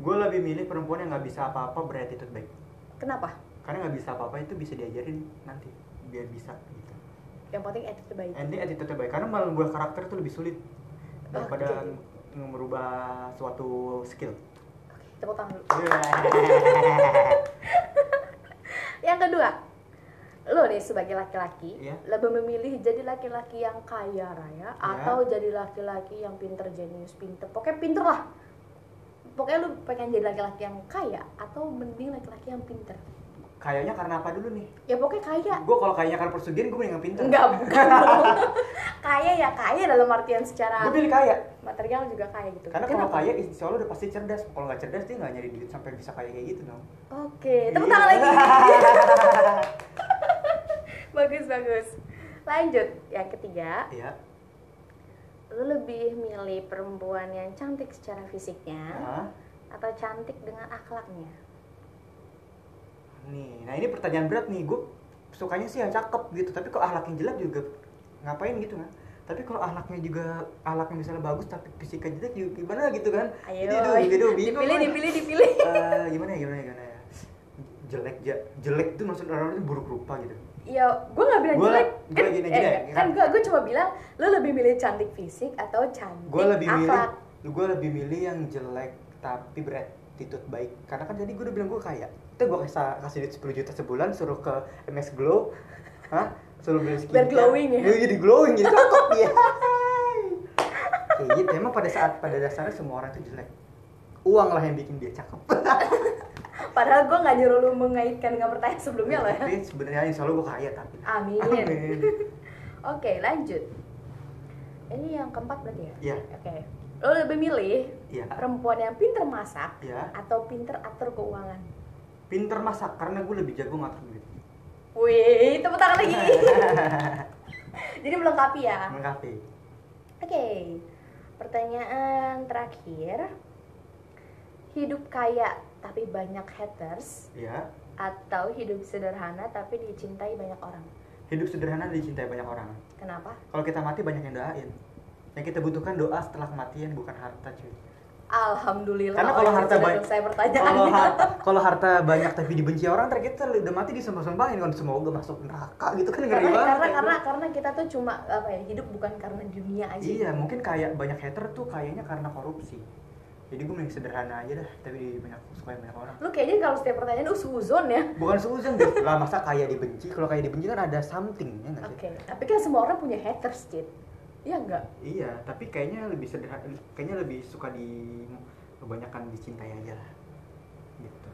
Gue lebih milih perempuan yang nggak bisa apa-apa berattitude baik. Kenapa? Karena nggak bisa apa-apa itu bisa diajarin nanti biar bisa gitu. Yang penting attitude baik. And attitude baik. Karena merubah karakter itu lebih sulit daripada ng- merubah suatu skill. Oke, tepuk tangan dulu. Iya. [LAUGHS] yang kedua lo nih sebagai laki-laki Iya. lebih memilih jadi laki-laki yang kaya raya atau jadi laki-laki yang pinter jenius pinter? Pokoknya pinter lah. Pokoknya lu pengen jadi laki-laki yang kaya atau mending laki-laki yang pinter kayaknya karena apa dulu nih? Ya pokoknya kaya. Gue kalau kayaknya karena persugihan gue mending yang pintar. Enggak [LAUGHS] bukan. Kaya ya kaya dalam artian secara gue pilih kaya. material juga kaya gitu. Karena kalau kaya insya Allah udah pasti cerdas. Kalau nggak cerdas dia nggak nyari duit sampai bisa kaya kayak gitu dong. Oke tepuk Iya. tangan lagi. [LAUGHS] Bagus bagus. Lanjut yang ketiga. Iya. lu lebih milih perempuan yang cantik secara fisiknya Hah? atau cantik dengan akhlaknya nih nah ini pertanyaan berat nih. Gue sukanya sih yang cakep gitu tapi kalau ahlaknya jelek juga ngapain gitu kan? Tapi kalau ahlaknya juga ahlaknya misalnya bagus tapi fisiknya jelek juga gimana gitu kan? Ayo. Jadi, aduh, gitu, bingung dipilih kan. dipilih dipilih. Eh, gimana ya gimana ya gimana ya? Jelek ja, jelek itu maksud orang itu buruk rupa gitu. Ya gue nggak bilang Gua- jelek. gua kan, gini- eh, gini, kan kan. gue gue cuma bilang lu lebih milih cantik fisik atau cantik gue lebih milih akhlak? gue lebih milih yang jelek tapi berattitude baik. Karena kan tadi gue udah bilang gue kaya. Itu gue kasih kasih duit 10 juta sebulan suruh ke MS Glow. Hah? Suruh beli skincare. Biar glowing ya? Iya, jadi glowing jadi cakep. Ya kayak gitu emang pada saat pada dasarnya semua orang itu jelek. Uang lah yang bikin dia cakep. [LAUGHS] Padahal gue nggak nyuruh lu mengaitkan dengan pertanyaan sebelumnya loh ya. Tapi sebenarnya insya Allah gue kaya tapi. Amin. Amin. oke lanjut. Ini yang keempat berarti ya? Iya. oke. Lo lebih milih Iya. perempuan yang pinter masak ya atau pinter atur keuangan pinter masak karena gue lebih jago ngatur duit Wih, tepuk tangan lagi. [LAUGHS] Jadi melengkapi ya. melengkapi Oke. Pertanyaan terakhir. Hidup kaya tapi banyak haters ya atau hidup sederhana tapi dicintai banyak orang. hidup sederhana dicintai banyak orang Kenapa? Kalau kita mati banyak yang doain. Yang kita butuhkan doa setelah kematian bukan harta cuy. Alhamdulillah. Karena kalau harta banyak, selesai kalau, pertanyaannya. har- [LAUGHS] kalau harta banyak tapi dibenci orang, ntar kita udah mati disembah-sembahin kan semoga masuk neraka gitu kan ngeri karena, banget. karena karena karena kita tuh cuma apa ya hidup bukan karena dunia aja. Iya, mungkin kayak banyak hater tuh kayaknya karena korupsi. Jadi gue mending sederhana aja dah, tapi banyak suka banyak orang. Lu kayaknya kalau setiap pertanyaan lu suzon ya. Bukan seuzon deh, [LAUGHS] lah masa kaya dibenci? Kalau kaya dibenci kan ada something ya nggak Oke, sih? tapi kan semua orang punya haters, Cid. Iya enggak? Iya, tapi kayaknya lebih sederhana, kayaknya lebih suka di kebanyakan dicintai aja lah. Gitu.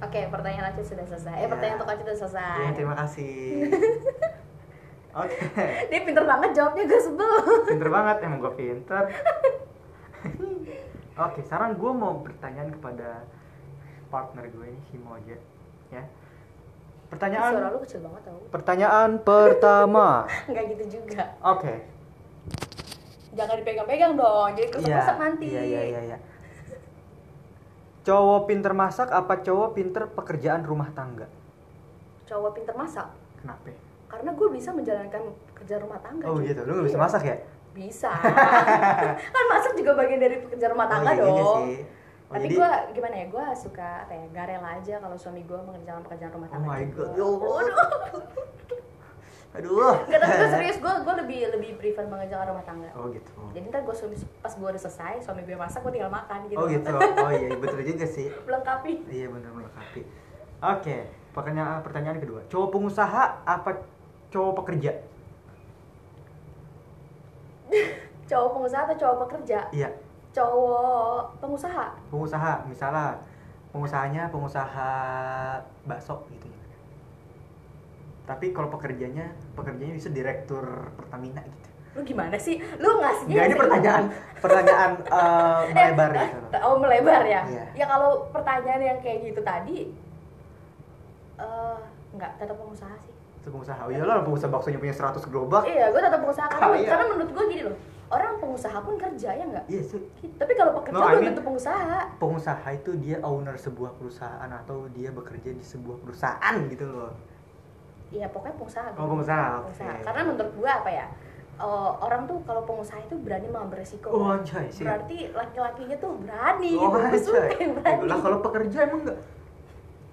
Oke, pertanyaan Acit sudah selesai. Eh, Ya. pertanyaan untuk Acit sudah selesai. Iya, terima kasih. [LAUGHS] Oke, Dia pinter banget jawabnya, gue sebel. pinter banget emang gue pinter. [LAUGHS] Oke, sekarang gue mau bertanyaan kepada partner gue ini si Moja, ya. Suara Pertanyaan, lu kecil banget tau. pertanyaan pertama. [LAUGHS] Enggak gitu juga. Oke. Jangan dipegang-pegang dong, jadi kerusak nanti. Iya, iya, iya, iya. Cowok pinter masak apa cowok pinter pekerjaan rumah tangga? Cowok pinter masak. Kenapa? Karena gue bisa menjalankan kerja rumah tangga. Oh cuy. gitu, lu gak bisa masak ya? Bisa. [LAUGHS] kan masak juga bagian dari pekerja rumah tangga oh, iya, dong. iya sih. Oh, Tapi jadi- gue gimana ya, gue suka apa ya, gak rela aja kalau suami gue mengerjakan pekerjaan rumah Oh tangga. my juga. god, ya Allah. [LAUGHS] Aduh. Gak, tapi gue [LAUGHS] serius, gue gue lebih lebih prefer mengerjakan rumah tangga. Oh gitu. Jadi ntar gue suami pas gue udah selesai, suami gue masak, gue tinggal makan gitu. Oh gitu. Oh iya, betul juga sih. [LAUGHS] Melengkapi. Iya benar melengkapi. Oke, pertanyaan pertanyaan kedua. Cowok pengusaha apa cowok pekerja? [LAUGHS] Cowok pengusaha atau cowok pekerja? Iya, Cowok pengusaha. pengusaha. Misalnya pengusahanya pengusaha bakso gitu. Tapi kalau pekerjanya, pekerjanya bisa direktur Pertamina gitu. Lu gimana sih? Lu ngasihnya Enggak ini pertanyaan pertanyaan [LAUGHS] eh, melebar Eh, gitu. Oh melebar ya? Iya. Ya kalau pertanyaan yang kayak gitu tadi, eh nggak tetap pengusaha sih. Itu pengusaha. Oh iyalah pengusaha baksonya punya 100 gerobak. Iya, gue tetap pengusaha karena, Kaya. karena menurut gue gini loh, orang pengusaha pun kerja ya nggak? Iya sih. Tapi kalau pekerja No, I belum mean- tentu pengusaha. pengusaha itu dia owner sebuah perusahaan atau dia bekerja di sebuah perusahaan gitu loh ya pokoknya pengusaha gitu. Oh, pengusaha. Pengusaha. karena menurut gua apa ya eh, orang tuh kalau pengusaha itu berani mengambil resiko Oh anjay sih. berarti laki-lakinya tuh berani Oh gitu suka yang Eh, berani Lah kalau pekerja emang enggak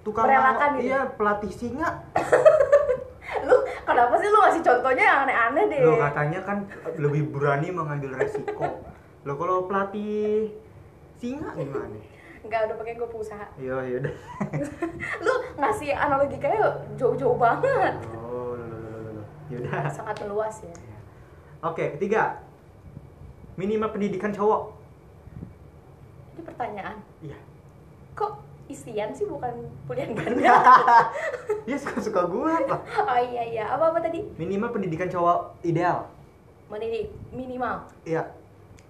tukang Merelakan gitu? iya pelatih singa [LAUGHS] lu kenapa sih lu ngasih contohnya yang aneh-aneh deh lo katanya kan lebih berani mengambil resiko lo kalau pelatih singa gimana nggak udah pakai gue pengusaha. Iya iya udah. [LAUGHS] Lu ngasih analogi kayak jauh-jauh banget. Oh lo lo lo lo yaudah sangat meluas ya. Oke ketiga. Minimal pendidikan cowok. Ini pertanyaan. Iya. Kok isian sih bukan kuliah [LAUGHS] ganda? Dia [LAUGHS] suka suka gue apa? Oh iya iya. Apa apa tadi? Minimal pendidikan cowok ideal. Mendidik minimal. Iya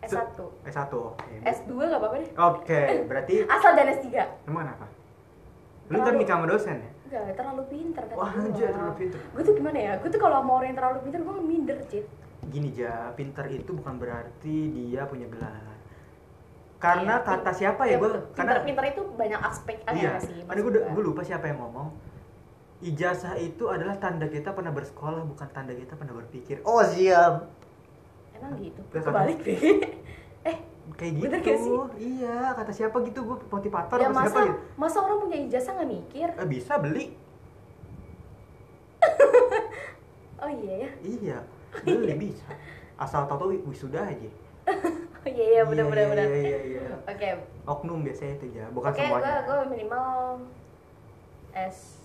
S1 S1 oke. S2 gak apa-apa deh. Oke [LAUGHS] berarti asal dan S3 emang kenapa? Lu ntar nikah sama dosen ya? Enggak, terlalu pinter kan Wah, anjir, terlalu pinter. Gue tuh gimana ya? Gue tuh kalau sama orang yang terlalu pinter, gue minder, Cit. Gini ja pinter itu bukan berarti dia punya gelar karena Iya, kata siapa ya? gue betul. karena Pinter-pinter itu banyak aspek iya. sih karena gue gue lupa siapa yang ngomong. Ijazah itu adalah tanda kita pernah bersekolah bukan tanda kita pernah berpikir. Oh siap Emang gitu? Ya, Kebalik deh. [LAUGHS] Eh, kayak gitu. Bener gak sih? iya kata siapa gitu? Gue motivator ya atau siapa masa, gitu? masa orang punya ijazah gak mikir? eh, bisa beli. [LAUGHS] Oh iya ya? Iya beli [LAUGHS] bisa. Asal tau tau wisuda aja. Oh iya iya bener bener bener. iya iya iya. Oke, oknum biasanya itu ya bukan oke gue semuanya gue minimal S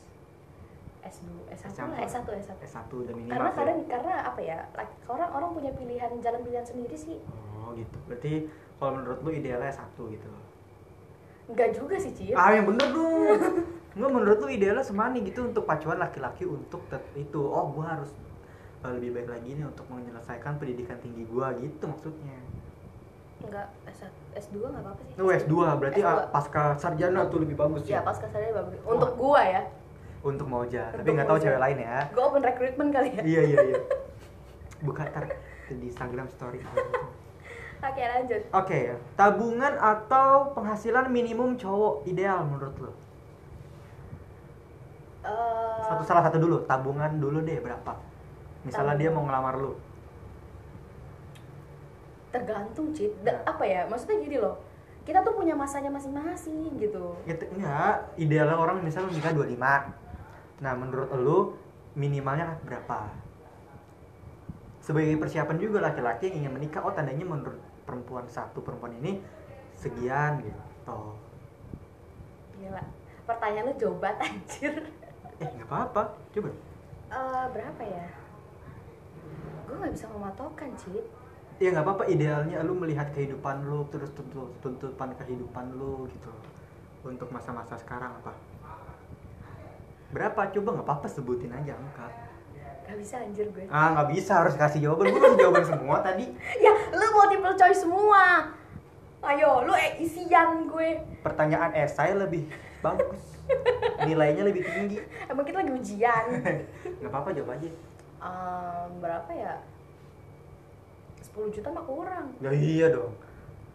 S2, S1 lah, S1. S1, S1 S1 dan minimal Karena kadang, karena apa ya, orang orang punya pilihan, jalan pilihan sendiri sih Oh gitu. Berarti kalau menurut lu idealnya satu gitu. Enggak juga sih, Cid Ah yang bener dong. [LAUGHS] Enggak menurut lu idealnya semani gitu untuk pacuan laki-laki untuk itu. Oh gua harus uh, lebih baik lagi nih untuk menyelesaikan pendidikan tinggi gua gitu maksudnya. Enggak, S1, S2 gak apa-apa sih Lu S2 berarti S2. ah, pasca sarjana tuh lebih bagus Ya ya. pas kesannya bagus Untuk gua ya Untuk mau aja, tapi nggak tahu cewek lain ya. Gue open recruitment kali ya iya iya iya. [LAUGHS] Buka ntar di Instagram story. Oke lanjut Oke, tabungan atau penghasilan minimum cowok ideal menurut lo? Eh, Satu salah satu dulu, tabungan dulu deh berapa? Misalnya dia mau ngelamar lu. tergantung Da- Ya. apa ya maksudnya gini loh kita tuh punya masanya masing-masing gitu Gitu, enggak, idealnya orang misalnya nikah 25. Nah, menurut lu minimalnya berapa? Sebagai persiapan juga laki-laki yang ingin menikah, oh tandanya menurut perempuan satu perempuan ini sekian gitu. gila pertanyaan lu jauh banget [LAUGHS] anjir Eh, nggak apa-apa. Coba. Eh, berapa ya gue nggak bisa mematokkan Cid Ya nggak apa-apa idealnya lu melihat kehidupan lu terus tuntut tuntutan kehidupan lu gitu untuk masa-masa sekarang apa berapa? Coba nggak apa-apa sebutin aja angka Gak bisa anjir gue. Ah nggak bisa harus kasih jawaban. Gue kasih jawaban semua tadi. [LAUGHS] Ya lu multiple choice semua. Ayo lu eh, isian gue. Pertanyaan esai lebih bagus. Nilainya lebih tinggi. Emang kita lagi ujian. [LAUGHS] Nggak apa-apa jawab aja. Em, Berapa ya? 10 juta mah kurang. Ya iya dong.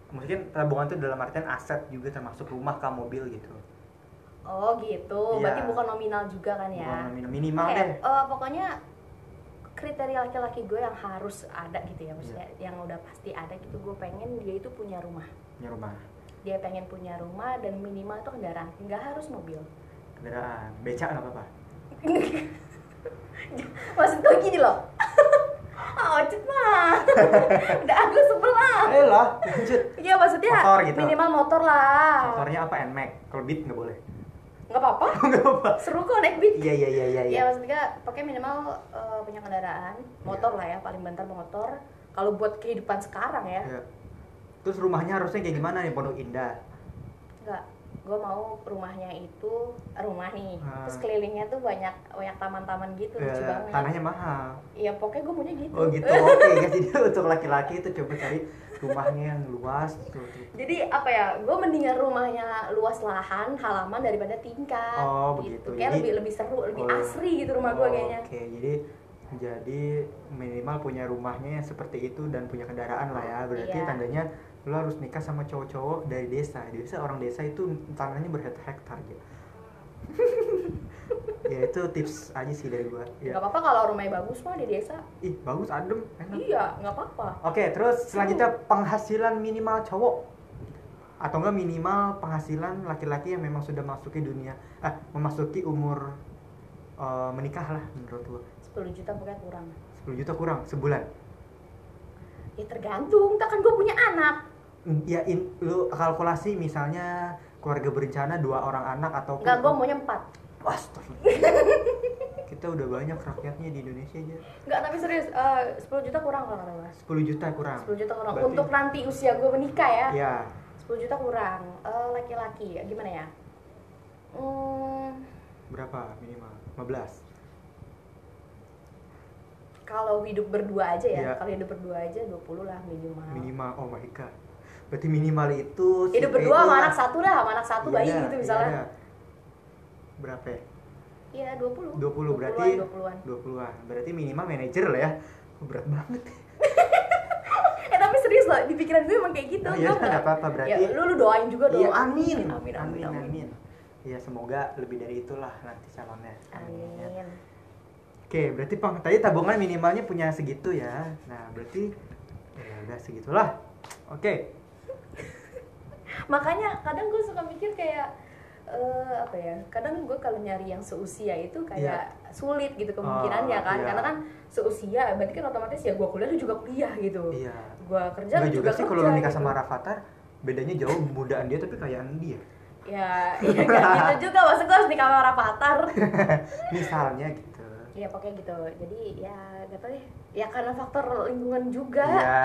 Mungkin tabungan itu dalam artian aset juga termasuk rumah kah mobil gitu Oh gitu, Iya. berarti bukan nominal juga kan ya? Bukan nominal, minimal Oke, deh eh, pokoknya kriteria laki-laki gue yang harus ada gitu ya, maksudnya Iya. yang udah pasti ada gitu. Gue pengen dia itu punya rumah, punya rumah dia pengen punya rumah dan minimal itu kendaraan, nggak harus mobil. kendaraan becak nggak apa-apa [LAUGHS] Maksud gue gini loh. [LAUGHS] Ojek mah. [LAUGHS] Udah aku sebelah. ayo lah lanjut Iya maksudnya Motor gitu. minimal motor lah. motornya apa nmax kalau beat nggak boleh Nggak apa-apa. [LAUGHS] nggak apa Seru kok naik beat. iya iya iya iya Ya maksudnya pakai minimal eh, punya kendaraan, motor lah ya paling bentar motor. Kalau buat kehidupan sekarang ya, Iya. terus rumahnya harusnya kayak gimana nih pondok indah enggak. Gue mau rumahnya itu rumah nih, Ah. terus kelilingnya tuh banyak banyak taman-taman gitu, lucu Eh, banget. tanahnya mahal Iya pokoknya gue maunya gitu. oh gitu oke [LAUGHS] guys jadi untuk laki-laki itu coba cari rumahnya yang luas tuh, tuh. Jadi apa ya? Gue mendingan rumahnya luas lahan, halaman daripada tingkat. Oh, gitu. begitu. Kayak Jadi- lebih lebih seru, lebih Oh. asri gitu rumah gue Oh, kayaknya. oke jadi jadi minimal punya rumahnya yang seperti itu dan punya kendaraan lah ya berarti Iya. tandanya lo harus nikah sama cowok-cowok dari desa desa orang desa itu tanahnya berhektar-hektar ya ya itu tips aja sih dari gua. Ya. apa-apa kalau rumahnya bagus mah di desa. Ih bagus adem enak. Iya nggak apa-apa. Oke, terus selanjutnya penghasilan minimal cowok. Atau enggak minimal penghasilan laki-laki yang memang sudah masuki dunia eh memasuki umur eh, menikah lah menurut gua. 10 juta pokoknya kurang. 10 juta kurang sebulan. Ya tergantung. Kan gue punya anak. Ya in, lu kalkulasi misalnya keluarga berencana dua orang anak atau nggak gue maunya empat. Astagfirullah. [LAUGHS] kita udah banyak rakyatnya di Indonesia aja. Nggak tapi serius eh, 10 juta kurang kalau kata gue 10 juta kurang. 10 juta kurang. Berarti- untuk nanti usia gue menikah ya ya 10 juta kurang. Eh, laki-laki gimana ya? Hmm, berapa minimal? 15 kalau hidup berdua aja ya Iya. kalau hidup berdua aja 20 lah minimal. Minimal oh my god berarti minimal itu si hidup berdua sama lah. anak satu dah sama anak satu Iya bayi ada, gitu iya misalnya ada. berapa ya? iya 20 20 berarti 20-an 20-an berarti minimal manajer lah ya. Berat banget. [LAUGHS] Eh tapi serius loh di pikiran gue emang kayak gitu Oh, iya, nggak apa-apa, berarti- ya, lu lu doain juga dong. iya amin amin amin amin, ya semoga lebih dari itulah nanti calonnya. Amin. oke berarti pang tadi tabungan minimalnya punya segitu ya. Nah berarti ya udah segitulah. Oke makanya kadang gue suka mikir kayak eh, apa ya kadang gue kalau nyari yang seusia itu kayak sulit gitu kemungkinannya Oh, kan. iya. karena kan seusia berarti kan otomatis ya gue kuliah lu juga kuliah gitu. Iya. Gue kerja lu juga juga sih kalau lu nikah gitu. sama Rafathar bedanya jauh mudaan dia tapi kayaan dia. Ya ya gak gitu [LAUGHS] juga. Maksud gue harus nikah sama Rafathar. [LAUGHS] Misalnya gitu. Ya pokoknya gitu. Jadi ya gak tau deh. Ya karena faktor lingkungan juga. Iya,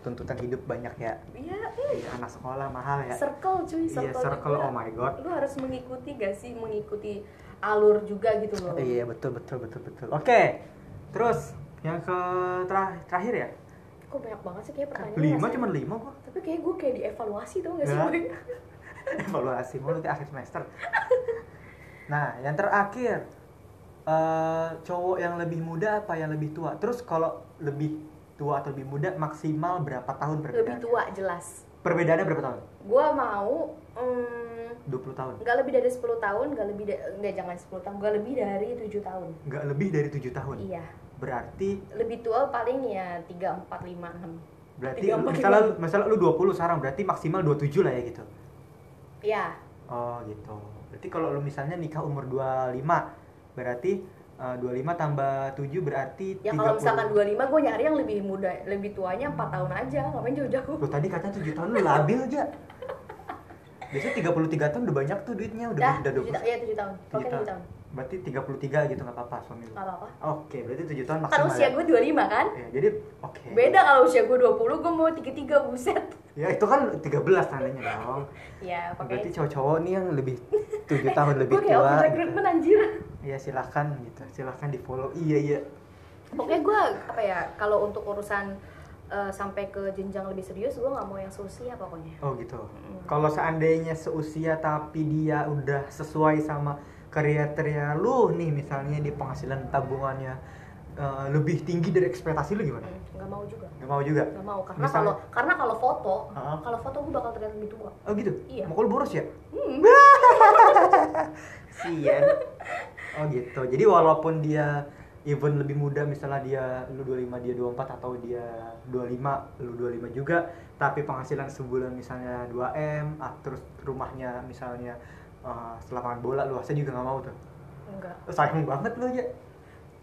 tuntutan hidup banyak ya. iya Iya, anak sekolah mahal ya. circle cuy Iya, circle, circle, juga. oh my God. lu harus mengikuti gak sih mengikuti alur juga gitu loh Iya, betul betul betul betul. Oke. Terus yang ke tera- terakhir ya? kok banyak banget sih kayak pertanyaan Lima cuma lima kok. tapi kayak gue kayak dievaluasi tuh gak sih Ya. Boy? [LAUGHS] Evaluasi mulu di akhir semester. Nah, yang terakhir eh cowok yang lebih muda apa yang lebih tua? Terus kalau lebih tua atau lebih muda maksimal berapa tahun lebih perbedaannya? tua jelas Perbedaannya berapa tahun? gue mau mm, 20 tahun. nggak lebih dari 10 tahun nggak lebih da- nggak jangan 10 tahun nggak lebih dari tujuh tahun Nggak lebih dari tujuh tahun. iya Berarti lebih tua paling ya tiga empat lima enam berarti Tiga, empat, misalnya lima. misalnya lu 20 sekarang berarti maksimal 27 lah ya gitu. ya Oh gitu. Berarti kalau lu misalnya nikah umur 25 berarti eh, 25 tambah 7 berarti ya kalau misalkan 25 gue nyari yang lebih muda lebih tuanya empat tahun aja ngapain jauh-jauh Lu tadi katanya 7 tahun lu labil aja. Biasanya 33 tahun udah banyak tuh duitnya udah dah udah tujuh 20. ta- iya tujuh tahun Tujuh oke tujuh tahun Berarti 33 gitu nggak apa-apa suami lu. nggak apa-apa Oke, berarti 7 tahun kan maksimal. usia ya? gue 25 kan Ya, jadi oke. beda kalau usia gue 20 gue mau 33 buset Ya itu kan 13 tandanya dong. ya Berarti pakai cowok-cowok nih yang lebih [LAUGHS] 7 tahun lebih gue kayak tua. gitu. anjir Iya silahkan gitu, silahkan di follow. Iya iya. pokoknya gue apa ya kalau untuk urusan eh, sampai ke jenjang lebih serius gue nggak mau yang seusia pokoknya Oh gitu. Mm. Kalau seandainya seusia tapi dia udah sesuai sama kriteria lu nih misalnya di penghasilan tabungannya eh, lebih tinggi dari ekspektasi lu gimana? Hmm, nggak mau juga Gak mau juga? nggak mau karena kalau karena kalau foto Heeh. kalau foto gue bakal terlihat lebih tua Oh gitu? Iya. Mau lu boros ya? hmm. [LAUGHS] Sian. [LAUGHS] Oh gitu. Jadi walaupun dia even lebih muda misalnya dia lu 25 dia 24 atau dia 25 lu 25 juga tapi penghasilan sebulan misalnya 2M ah, terus rumahnya misalnya uh, lapangan bola luasnya juga nggak mau tuh? Enggak. Sayang banget lu ya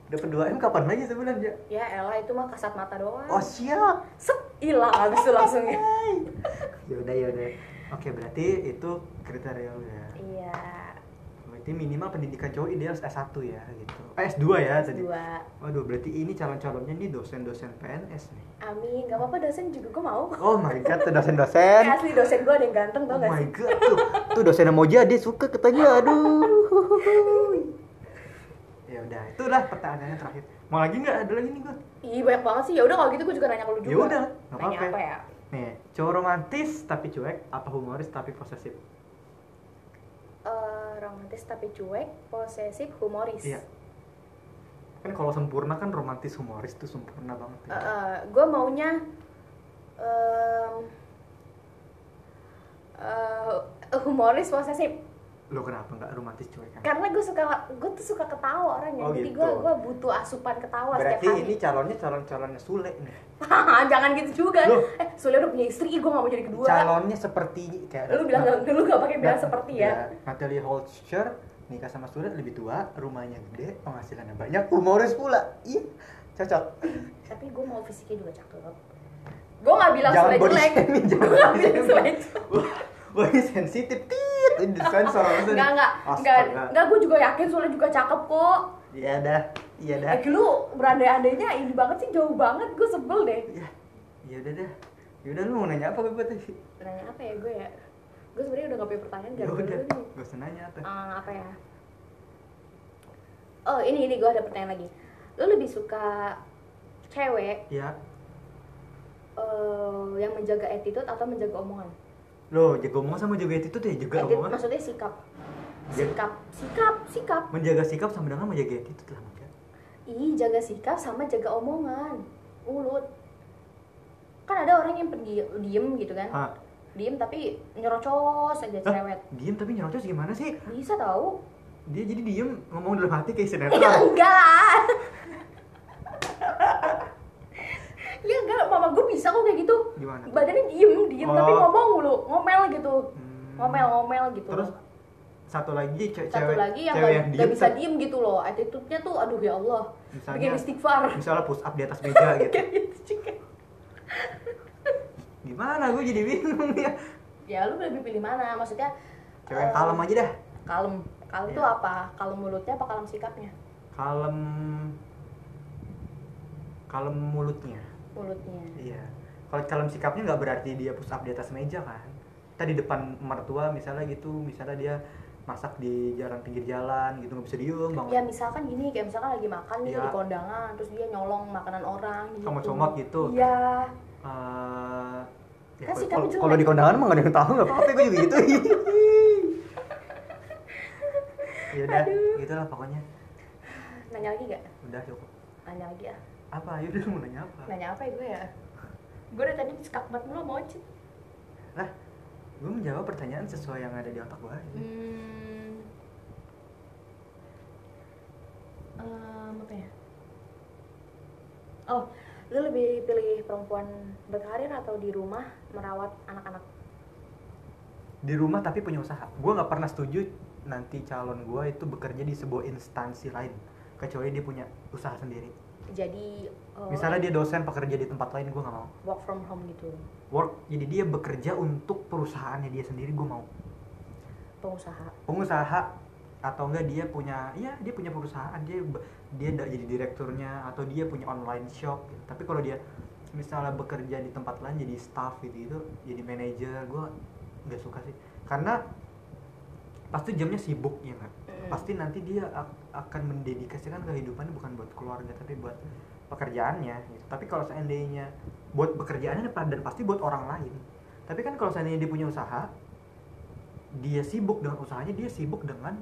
dapat 2M kapan lagi sebulan ya ya elah itu mah kasat mata doang. Oh siap. Set hilang habis itu langsung ya. [LAUGHS] Yaudah yaudah. Oke berarti itu kriteria ya? Iya berarti minimal pendidikan cowok ideal S1 ya gitu eh, S2 ya tadi dua Waduh, berarti ini calon-calonnya nih dosen-dosen PNS nih. amin gak apa-apa dosen juga gue mau Oh my god, tuh dosen-dosen. Eh, [LAUGHS] asli dosen gue ada yang ganteng Oh tau gak my sih god, tuh, tuh dosen yang mau jadi suka katanya, aduh. [LAUGHS] ya udah, itu udah pertanyaannya terakhir. Mau lagi nggak? Ada lagi nih gua. Ih banyak banget sih. Ya udah kalau gitu gue juga nanya ke lu juga. Ya udah, apa-apa. apa ya? Nih, cowok romantis tapi cuek, apa humoris tapi posesif? Eh, romantis tapi cuek, posesif, humoris. Iya. Kan kalau sempurna kan romantis humoris tuh sempurna banget. gue Eh, maunya em, eh, humoris posesif. Lo kenapa nggak romantis cuek kan. Karena gue suka gue tuh suka ketawa orangnya. Oh, jadi gitu. gue gue butuh asupan ketawa berarti setiap hari. ini calonnya calon calonnya Sule nih. [LAUGHS] Jangan gitu juga. Loh. eh Sule udah punya istri gue gak mau jadi kedua. Calonnya seperti kayak lu bilang gak, lu gak pakai bilang seperti ya. Natalie Holscher nikah sama Sule lebih tua rumahnya gede penghasilannya banyak humoris pula. Iya cocok. Tapi gue mau fisiknya juga cakep. Gue gak bilang Sule jelek. gue gak bilang Sule jelek ini sensitif tit. Enggak, enggak, enggak, Astaga. enggak, gue juga yakin Sule juga cakep kok iya dah iya dah Eh, lu berandai-andainya ini banget sih, jauh banget, gue sebel deh iya iya udah dah Yaudah lu mau nanya apa gue tadi? Nanya apa ya gue ya? Gue sebenarnya udah gak punya pertanyaan, Ya gak udah, dulu nih gak usah nanya apa. Eh, Apa ya? Oh, ini, ini gue ada pertanyaan lagi Lu lebih suka cewek Ya, eh, yang menjaga attitude atau menjaga omongan? Lo jaga omongan sama jaga attitude ya jaga omongan. maksudnya sikap Ja- Sikap, sikap, sikap Menjaga sikap sama dengan menjaga attitude lah Maka. Ih, jaga sikap sama jaga omongan Mulut Kan ada orang yang pendiam diem gitu kan Hah? Diem tapi nyerocos aja Hah? cerewet Diem tapi nyerocos gimana sih? Bisa tahu? Dia jadi diem ngomong dalam hati kayak Ya [LAUGHS] sinetron. enggak lah Ya enggak, mama gue bisa kok kayak gitu Gimana? Badannya diem, diem tapi Oh. ngomong mulu Ngomel gitu Hmm. Ngomel-ngomel gitu Terus satu lagi ce- Satu cewek lagi yang cewek gak, yang gak diem bisa tapi diem gitu loh Attitude-nya tuh aduh ya Allah Misalnya- Bikin istighfar misalnya push up di atas meja [LAUGHS] gitu. Kayak gitu juga. Gimana gue jadi bingung ya. Ya lu lebih pilih mana? Maksudnya Cewek yang eh, kalem aja dah. Kalem Kalem Iya. tuh apa? Kalem mulutnya apa kalem sikapnya? Kalem kalem mulutnya. Mulutnya Iya. Kalau kalem sikapnya nggak berarti dia push up di atas meja kan. Tadi depan mertua misalnya gitu, misalnya dia masak di jalan pinggir jalan gitu nggak bisa diem banget. Ya misalkan gini, kayak misalkan lagi makan Iya. di kondangan Terus dia nyolong makanan orang gitu Comot-comot gitu. Iya Eh, ya, Kan kalau- sikapnya jelek. kalau di kondangan mah gak ada yang tahu nggak apa-apa gue juga gitu. [LAUGHS] ya udah, gitulah pokoknya. Nanya lagi gak? Udah cukup. Nanya lagi ya Apa? Yaudah lu mau nanya apa? Nanya apa ya gue ya? Gue dari tadi skakmat mulu mau Ocit Lah, gue menjawab pertanyaan sesuai yang ada di otak gue. aja. Hmm. Em, apa ya? Oh, lu lebih pilih perempuan berkarir atau di rumah merawat anak-anak? Di rumah tapi punya usaha. Gue nggak pernah setuju nanti calon gue itu bekerja di sebuah instansi lain, kecuali dia punya usaha sendiri. Jadi eh, Misalnya dia dosen pekerja di tempat lain, gue nggak mau. work from home gitu, Work, jadi dia bekerja untuk perusahaannya dia sendiri, gue mau. pengusaha. pengusaha atau enggak dia punya ya dia punya perusahaan dia dia jadi direkturnya atau dia punya online shop gitu. tapi kalau dia misalnya bekerja di tempat lain jadi staff gitu itu jadi manajer gue nggak suka sih karena pasti jamnya sibuk ya kan. Pasti nanti dia ak- akan mendedikasikan kehidupannya bukan buat keluarga tapi buat pekerjaannya gitu. tapi kalau seandainya buat pekerjaannya dan pasti buat orang lain. Tapi kan kalau seandainya dia punya usaha dia sibuk dengan usahanya dia sibuk dengan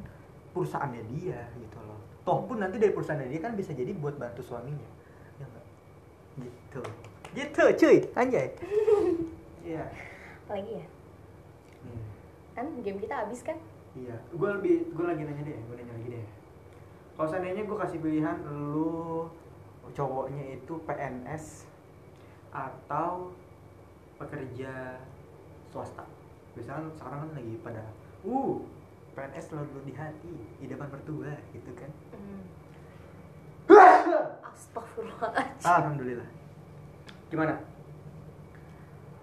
perusahaannya dia gitu loh. Toh pun nanti dari perusahaannya dia kan bisa jadi buat bantu suaminya. Ya enggak gitu. Gitu cuy. Anjay. [LAUGHS] Iya. Apalagi ya? Hmm. Kan game kita habis kan? Iya, gue lebih gue lagi nanya deh, gue nanya lagi deh. Kalau seandainya gue kasih pilihan lu cowoknya itu PNS atau pekerja swasta. Biasanya sekarang kan lagi pada uh PNS selalu di hati, di depan mertua gitu kan. Hmm. Astagfirullahaladzim. Alhamdulillah. Gimana?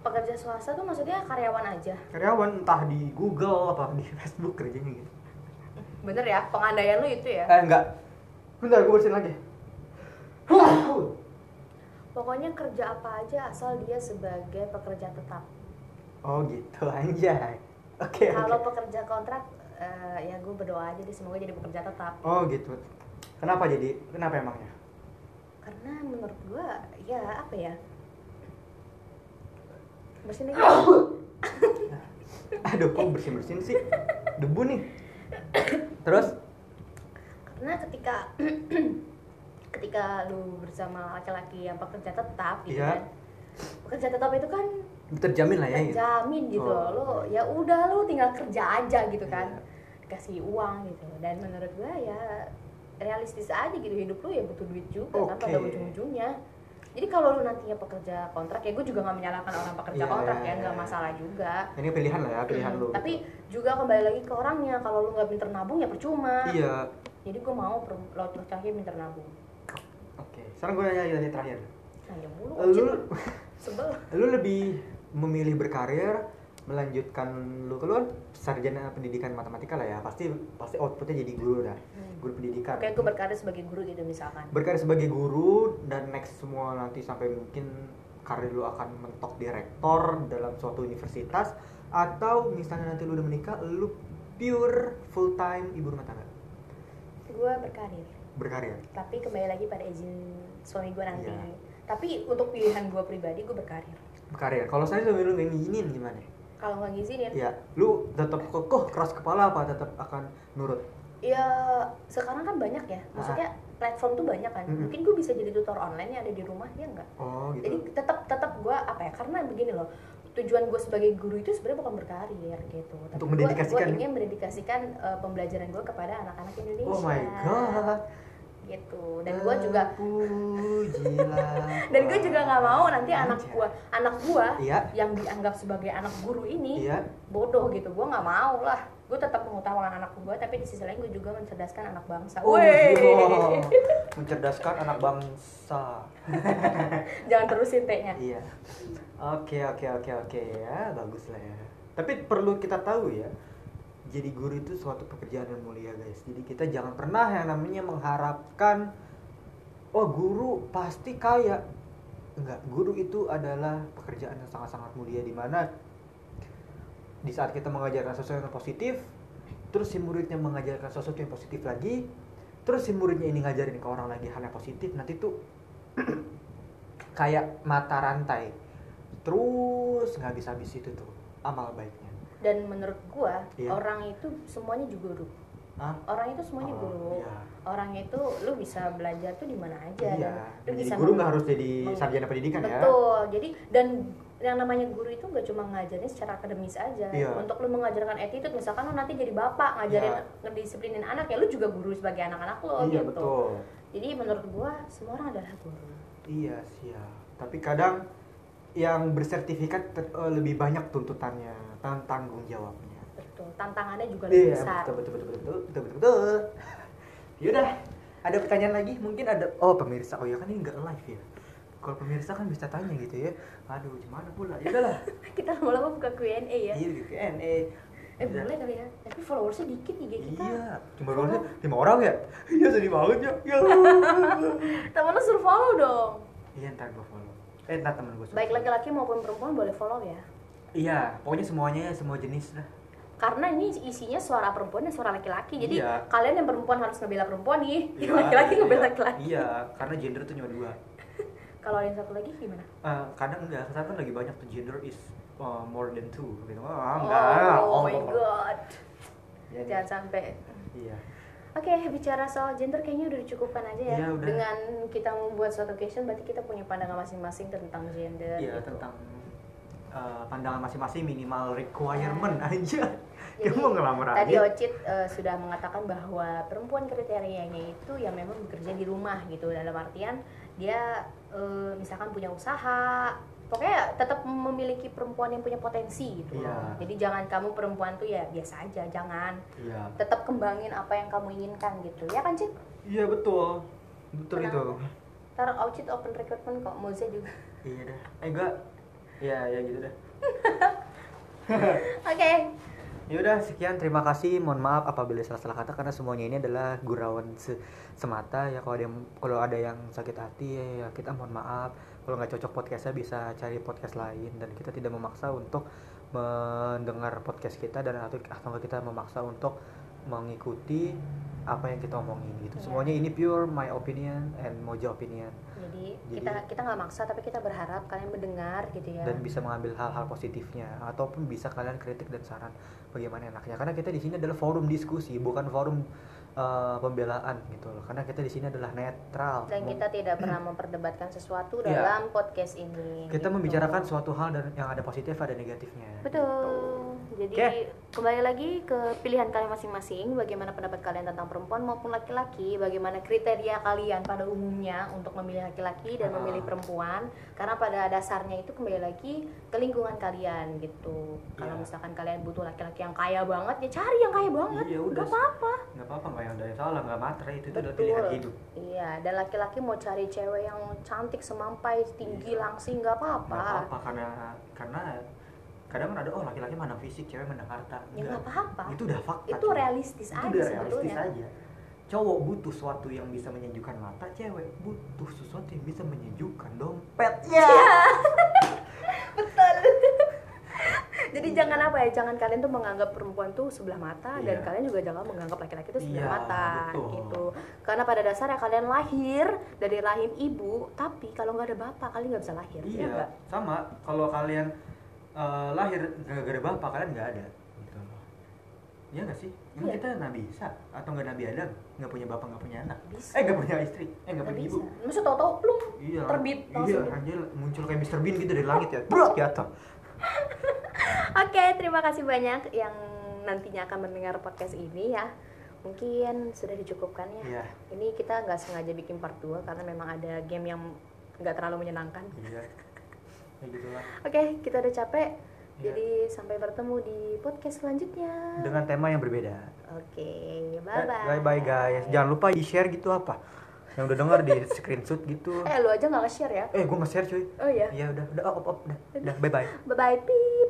Pekerja swasta tuh maksudnya karyawan aja. Karyawan entah di Google apa di [LAUGHS] Facebook kerjanya gitu. Bener ya, pengandaian lu itu ya. Eh enggak. Bentar gue bersihin lagi. Pokoknya kerja apa aja asal dia sebagai pekerja tetap. Oh gitu anjay. Oke. Kalau oke. pekerja kontrak, eh, ya gue berdoa aja deh semoga jadi pekerja tetap. Oh gitu. Kenapa jadi? Kenapa emangnya? Karena menurut gue, ya apa ya? Bersihin lagi. [COUGHS] Aduh, kok bersin bersin sih? Debu nih. Terus? Karena ketika [COUGHS] ketika lu bersama laki-laki yang pekerja tetap gitu Iya. kan. Pekerja tetap itu kan Terjamin lah ya. gitu. terjamin gitu Oh. lo ya udah lu tinggal kerja aja gitu kan Iya. dikasih uang gitu dan menurut gue ya realistis aja gitu hidup lu ya butuh duit juga kan Oke. pada ujung-ujungnya jadi kalau lu nantinya pekerja kontrak ya gue juga nggak menyalahkan orang pekerja Iya, kontrak iya, ya nggak iya. masalah juga. Ini pilihan lah ya pilihan Hmm, lu tapi juga kembali lagi ke orangnya kalau lu nggak pinter nabung ya percuma. Iya. Jadi gue mau lo laki pinter nabung. Oke sekarang gue nanya lagi terakhir. Nanya mulu lu [LAUGHS] sebel. lu lebih memilih berkarir melanjutkan lu lu kan sarjana pendidikan matematika lah ya pasti pasti outputnya jadi guru dah Hmm. guru pendidikan Oke, gue berkarir sebagai guru gitu misalkan. berkarir sebagai guru dan next semua nanti sampai mungkin karir lu akan mentok di rektor dalam suatu universitas atau misalnya nanti lu udah menikah lu pure full time ibu rumah tangga Gue berkarir, berkarir tapi kembali lagi pada izin suami gue nanti. Iya. Tapi untuk pilihan gue pribadi, gue berkarir. berkarir kalau saya suami lu ngizinin gimana Kalau nggak ngizinin, ya lu tetap kokoh keras kepala apa tetap akan nurut ya sekarang kan banyak ya. Maksudnya platform tuh banyak kan. Mm-mm. Mungkin gue bisa jadi tutor online yang ada di rumah, ya enggak? oh gitu Jadi tetap tetap gue apa ya? Karena begini loh. Tujuan gue sebagai guru itu sebenarnya bukan berkarir gitu. Tapi Untuk mendedikasikan- gua ingin mendedikasikan eh, pembelajaran gue kepada anak-anak Indonesia. oh my god Gitu. Dan gue juga [LAUGHS] dan gue juga nggak mau nanti anak Anjay. gua anak gua Iya. yang dianggap sebagai anak guru ini Iya. bodoh gitu gua nggak mau lah gue tetap mengutamakan anak gua tapi di sisi lain gue juga mencerdaskan anak bangsa Oh, iya. [LAUGHS] Mencerdaskan anak bangsa. [LAUGHS] jangan terusin T-nya Iya. Oke, oke, oke, oke ya, bagus lah ya. Tapi perlu kita tahu ya, jadi guru itu suatu pekerjaan yang mulia guys. Jadi kita jangan pernah yang namanya mengharapkan, oh guru pasti kaya. Enggak, guru itu adalah pekerjaan yang sangat-sangat mulia di mana di saat kita mengajarkan sesuatu yang positif, terus si muridnya mengajarkan sesuatu yang positif lagi, terus si muridnya ini ngajarin ke orang lagi hal yang positif, nanti tuh [CLEARS THROAT] kayak mata rantai terus nggak habis habis itu tuh amal baiknya dan menurut gua Iya. orang itu semuanya juga guru. Hah? orang itu semuanya Oh, guru. iya. orang itu lu bisa belajar tuh di mana aja iya. dan lu jadi bisa guru nggak harus jadi sarjana pendidikan ya? Betul. Jadi dan yang namanya guru itu nggak cuma ngajarin secara akademis aja. Iya. untuk lu mengajarkan attitude misalkan lu nanti jadi bapak ngajarin Iya. ngedisiplinin anak ya lu juga guru sebagai anak-anak lo iya gitu. betul. Jadi menurut gua semua orang adalah guru. Iya sih ya tapi kadang yang bersertifikat ter- eh, lebih banyak tuntutannya dan tanggung jawabnya. Betul tantangannya juga lebih iya besar. betul betul betul betul betul betul betul. [LAUGHS] Yaudah ada pertanyaan lagi? Mungkin ada oh pemirsa. Oh ya kan ini nggak live ya? Kalau pemirsa kan bisa tanya gitu ya. Aduh gimana pula? Ya udahlah [LAUGHS] kita lama-lama buka Q&A ya. Iya gitu Q&A eh boleh kali ya? Tapi followersnya dikit IG kita. Iya, cuma followersnya lima orang ya? [LAUGHS] Iya sedih banget ya. Ya. temen lu suruh follow dong. Iya ntar gue follow. Eh ntar temen gue. baik laki-laki maupun perempuan boleh follow ya Iya, pokoknya semuanya ya, semua jenis lah. karena ini isinya suara perempuan dan suara laki-laki jadi Iya. kalian yang perempuan harus ngebela perempuan nih Iya, yang [LAUGHS] laki-laki iya, ngebela laki-laki Iya, karena gender tuh cuma dua. [LAUGHS] kalau yang satu lagi gimana Eh, kadang enggak, sekarang kan lagi banyak tuh gender is uh, more than two gitu. Ah, enggak. oh, my god Ya, nih. jangan sampai Iya. Oke, bicara soal gender kayaknya udah dicukupkan aja ya. Iya, udah. Dengan kita membuat suatu question, berarti kita punya pandangan masing-masing tentang gender. Iya, gitu. tentang uh, pandangan masing-masing minimal requirement [LAUGHS] aja. Jadi, Kamu mau ngelamar Tadi aja. Ocit eh, sudah mengatakan bahwa perempuan kriterianya itu yang memang bekerja di rumah gitu dalam artian dia eh, misalkan punya usaha pokoknya tetap memiliki perempuan yang punya potensi gitu Iya. jadi jangan kamu perempuan tuh ya biasa aja jangan Iya. tetap kembangin apa yang kamu inginkan gitu ya kan Cit? Iya betul. Betul Kenapa? itu. Ntar Ocit open recruitment kok Moza juga Iya dah. Eh enggak. Iya, [LAUGHS] ya gitu dah. oke. Yaudah sekian. Terima kasih. Mohon maaf apabila salah-salah kata karena semuanya ini adalah gurauan se- semata. Ya kalau ada yang kalau ada yang sakit hati ya, ya kita mohon maaf. Kalau nggak cocok podcastnya bisa cari podcast lain. Dan kita tidak memaksa untuk mendengar podcast kita dan atau kita memaksa untuk mengikuti apa yang kita omongin gitu. Iya. semuanya ini pure my opinion and Moja opinion. Jadi, Jadi- kita kita nggak maksa tapi kita berharap kalian mendengar gitu ya. Dan bisa mengambil hal-hal positifnya ataupun bisa kalian kritik dan saran bagaimana enaknya. Karena kita di sini adalah forum diskusi bukan forum uh, pembelaan gitu loh. Karena kita di sini adalah netral. Dan kita tidak pernah [CLEARS THROAT] memperdebatkan sesuatu Iya. dalam podcast ini kita gitu. membicarakan suatu hal dan yang ada positif ada negatifnya. Betul Jadi Oke. kembali lagi ke pilihan kalian masing-masing. Bagaimana pendapat kalian tentang perempuan maupun laki-laki? Bagaimana kriteria kalian pada umumnya untuk memilih laki-laki dan memilih perempuan? Karena pada dasarnya itu kembali lagi ke lingkungan kalian gitu. Kalau Iya. misalkan kalian butuh laki-laki yang kaya banget, ya cari yang kaya banget. Iya, udah. Gak apa-apa. nggak apa-apa nggak yang dari salah nggak matre itu udah pilihan hidup Iya, dan laki-laki mau cari cewek yang cantik, semampai, tinggi, Iya. langsing, nggak nggak apa-apa. apa-apa karena karena kadang kan ada oh laki-laki mana fisik cewek mana harta Ya Nggak. apa-apa. itu udah fakta Itu realistis itu aja udah realistis sebetulnya. aja cowok butuh sesuatu yang bisa menyejukkan mata cewek butuh sesuatu yang bisa menyejukkan dompetnya [LAUGHS] Betul. [LAUGHS] Jadi jangan apa ya, jangan kalian tuh menganggap perempuan tuh sebelah mata dan Iya. kalian juga jangan menganggap laki-laki itu sebelah Iya, mata betul. gitu. Karena pada dasarnya kalian lahir dari rahim ibu, tapi kalau nggak ada bapak kalian nggak bisa lahir. ya iya nggak? sama kalau kalian eh, lahir gak ada bapak kalian nggak ada gitu Iya gak sih? Emang Iya. kita Nabi Isa atau nggak Nabi Adam? Nggak punya bapak, nggak punya anak? Bisa. Eh nggak punya istri? Eh nggak Nggak punya bisa. ibu? Maksud tau-tau plung Iya. terbit Iya, langsung. anjir muncul kayak Mr. Bean gitu dari langit ya. Bro, jatuh. [LAUGHS] Oke, terima kasih banyak yang nantinya akan mendengar podcast ini ya. Mungkin sudah dicukupkan ya. Iya. Ini kita nggak sengaja bikin part 2 karena memang ada game yang nggak terlalu menyenangkan. Iya. [LAUGHS] Ya gitulah. Oke, kita udah capek. Iya. Jadi sampai bertemu di podcast selanjutnya. Dengan tema yang berbeda. Oke, bye bye. Bye bye guys. Jangan lupa di share gitu apa. Yang udah denger di screenshot gitu. Eh, lu aja nggak nge-share ya? Eh, gua nge-share cuy. Oh iya. Iya udah, udah, op, op, udah, udah, bye bye. Bye bye. Pip.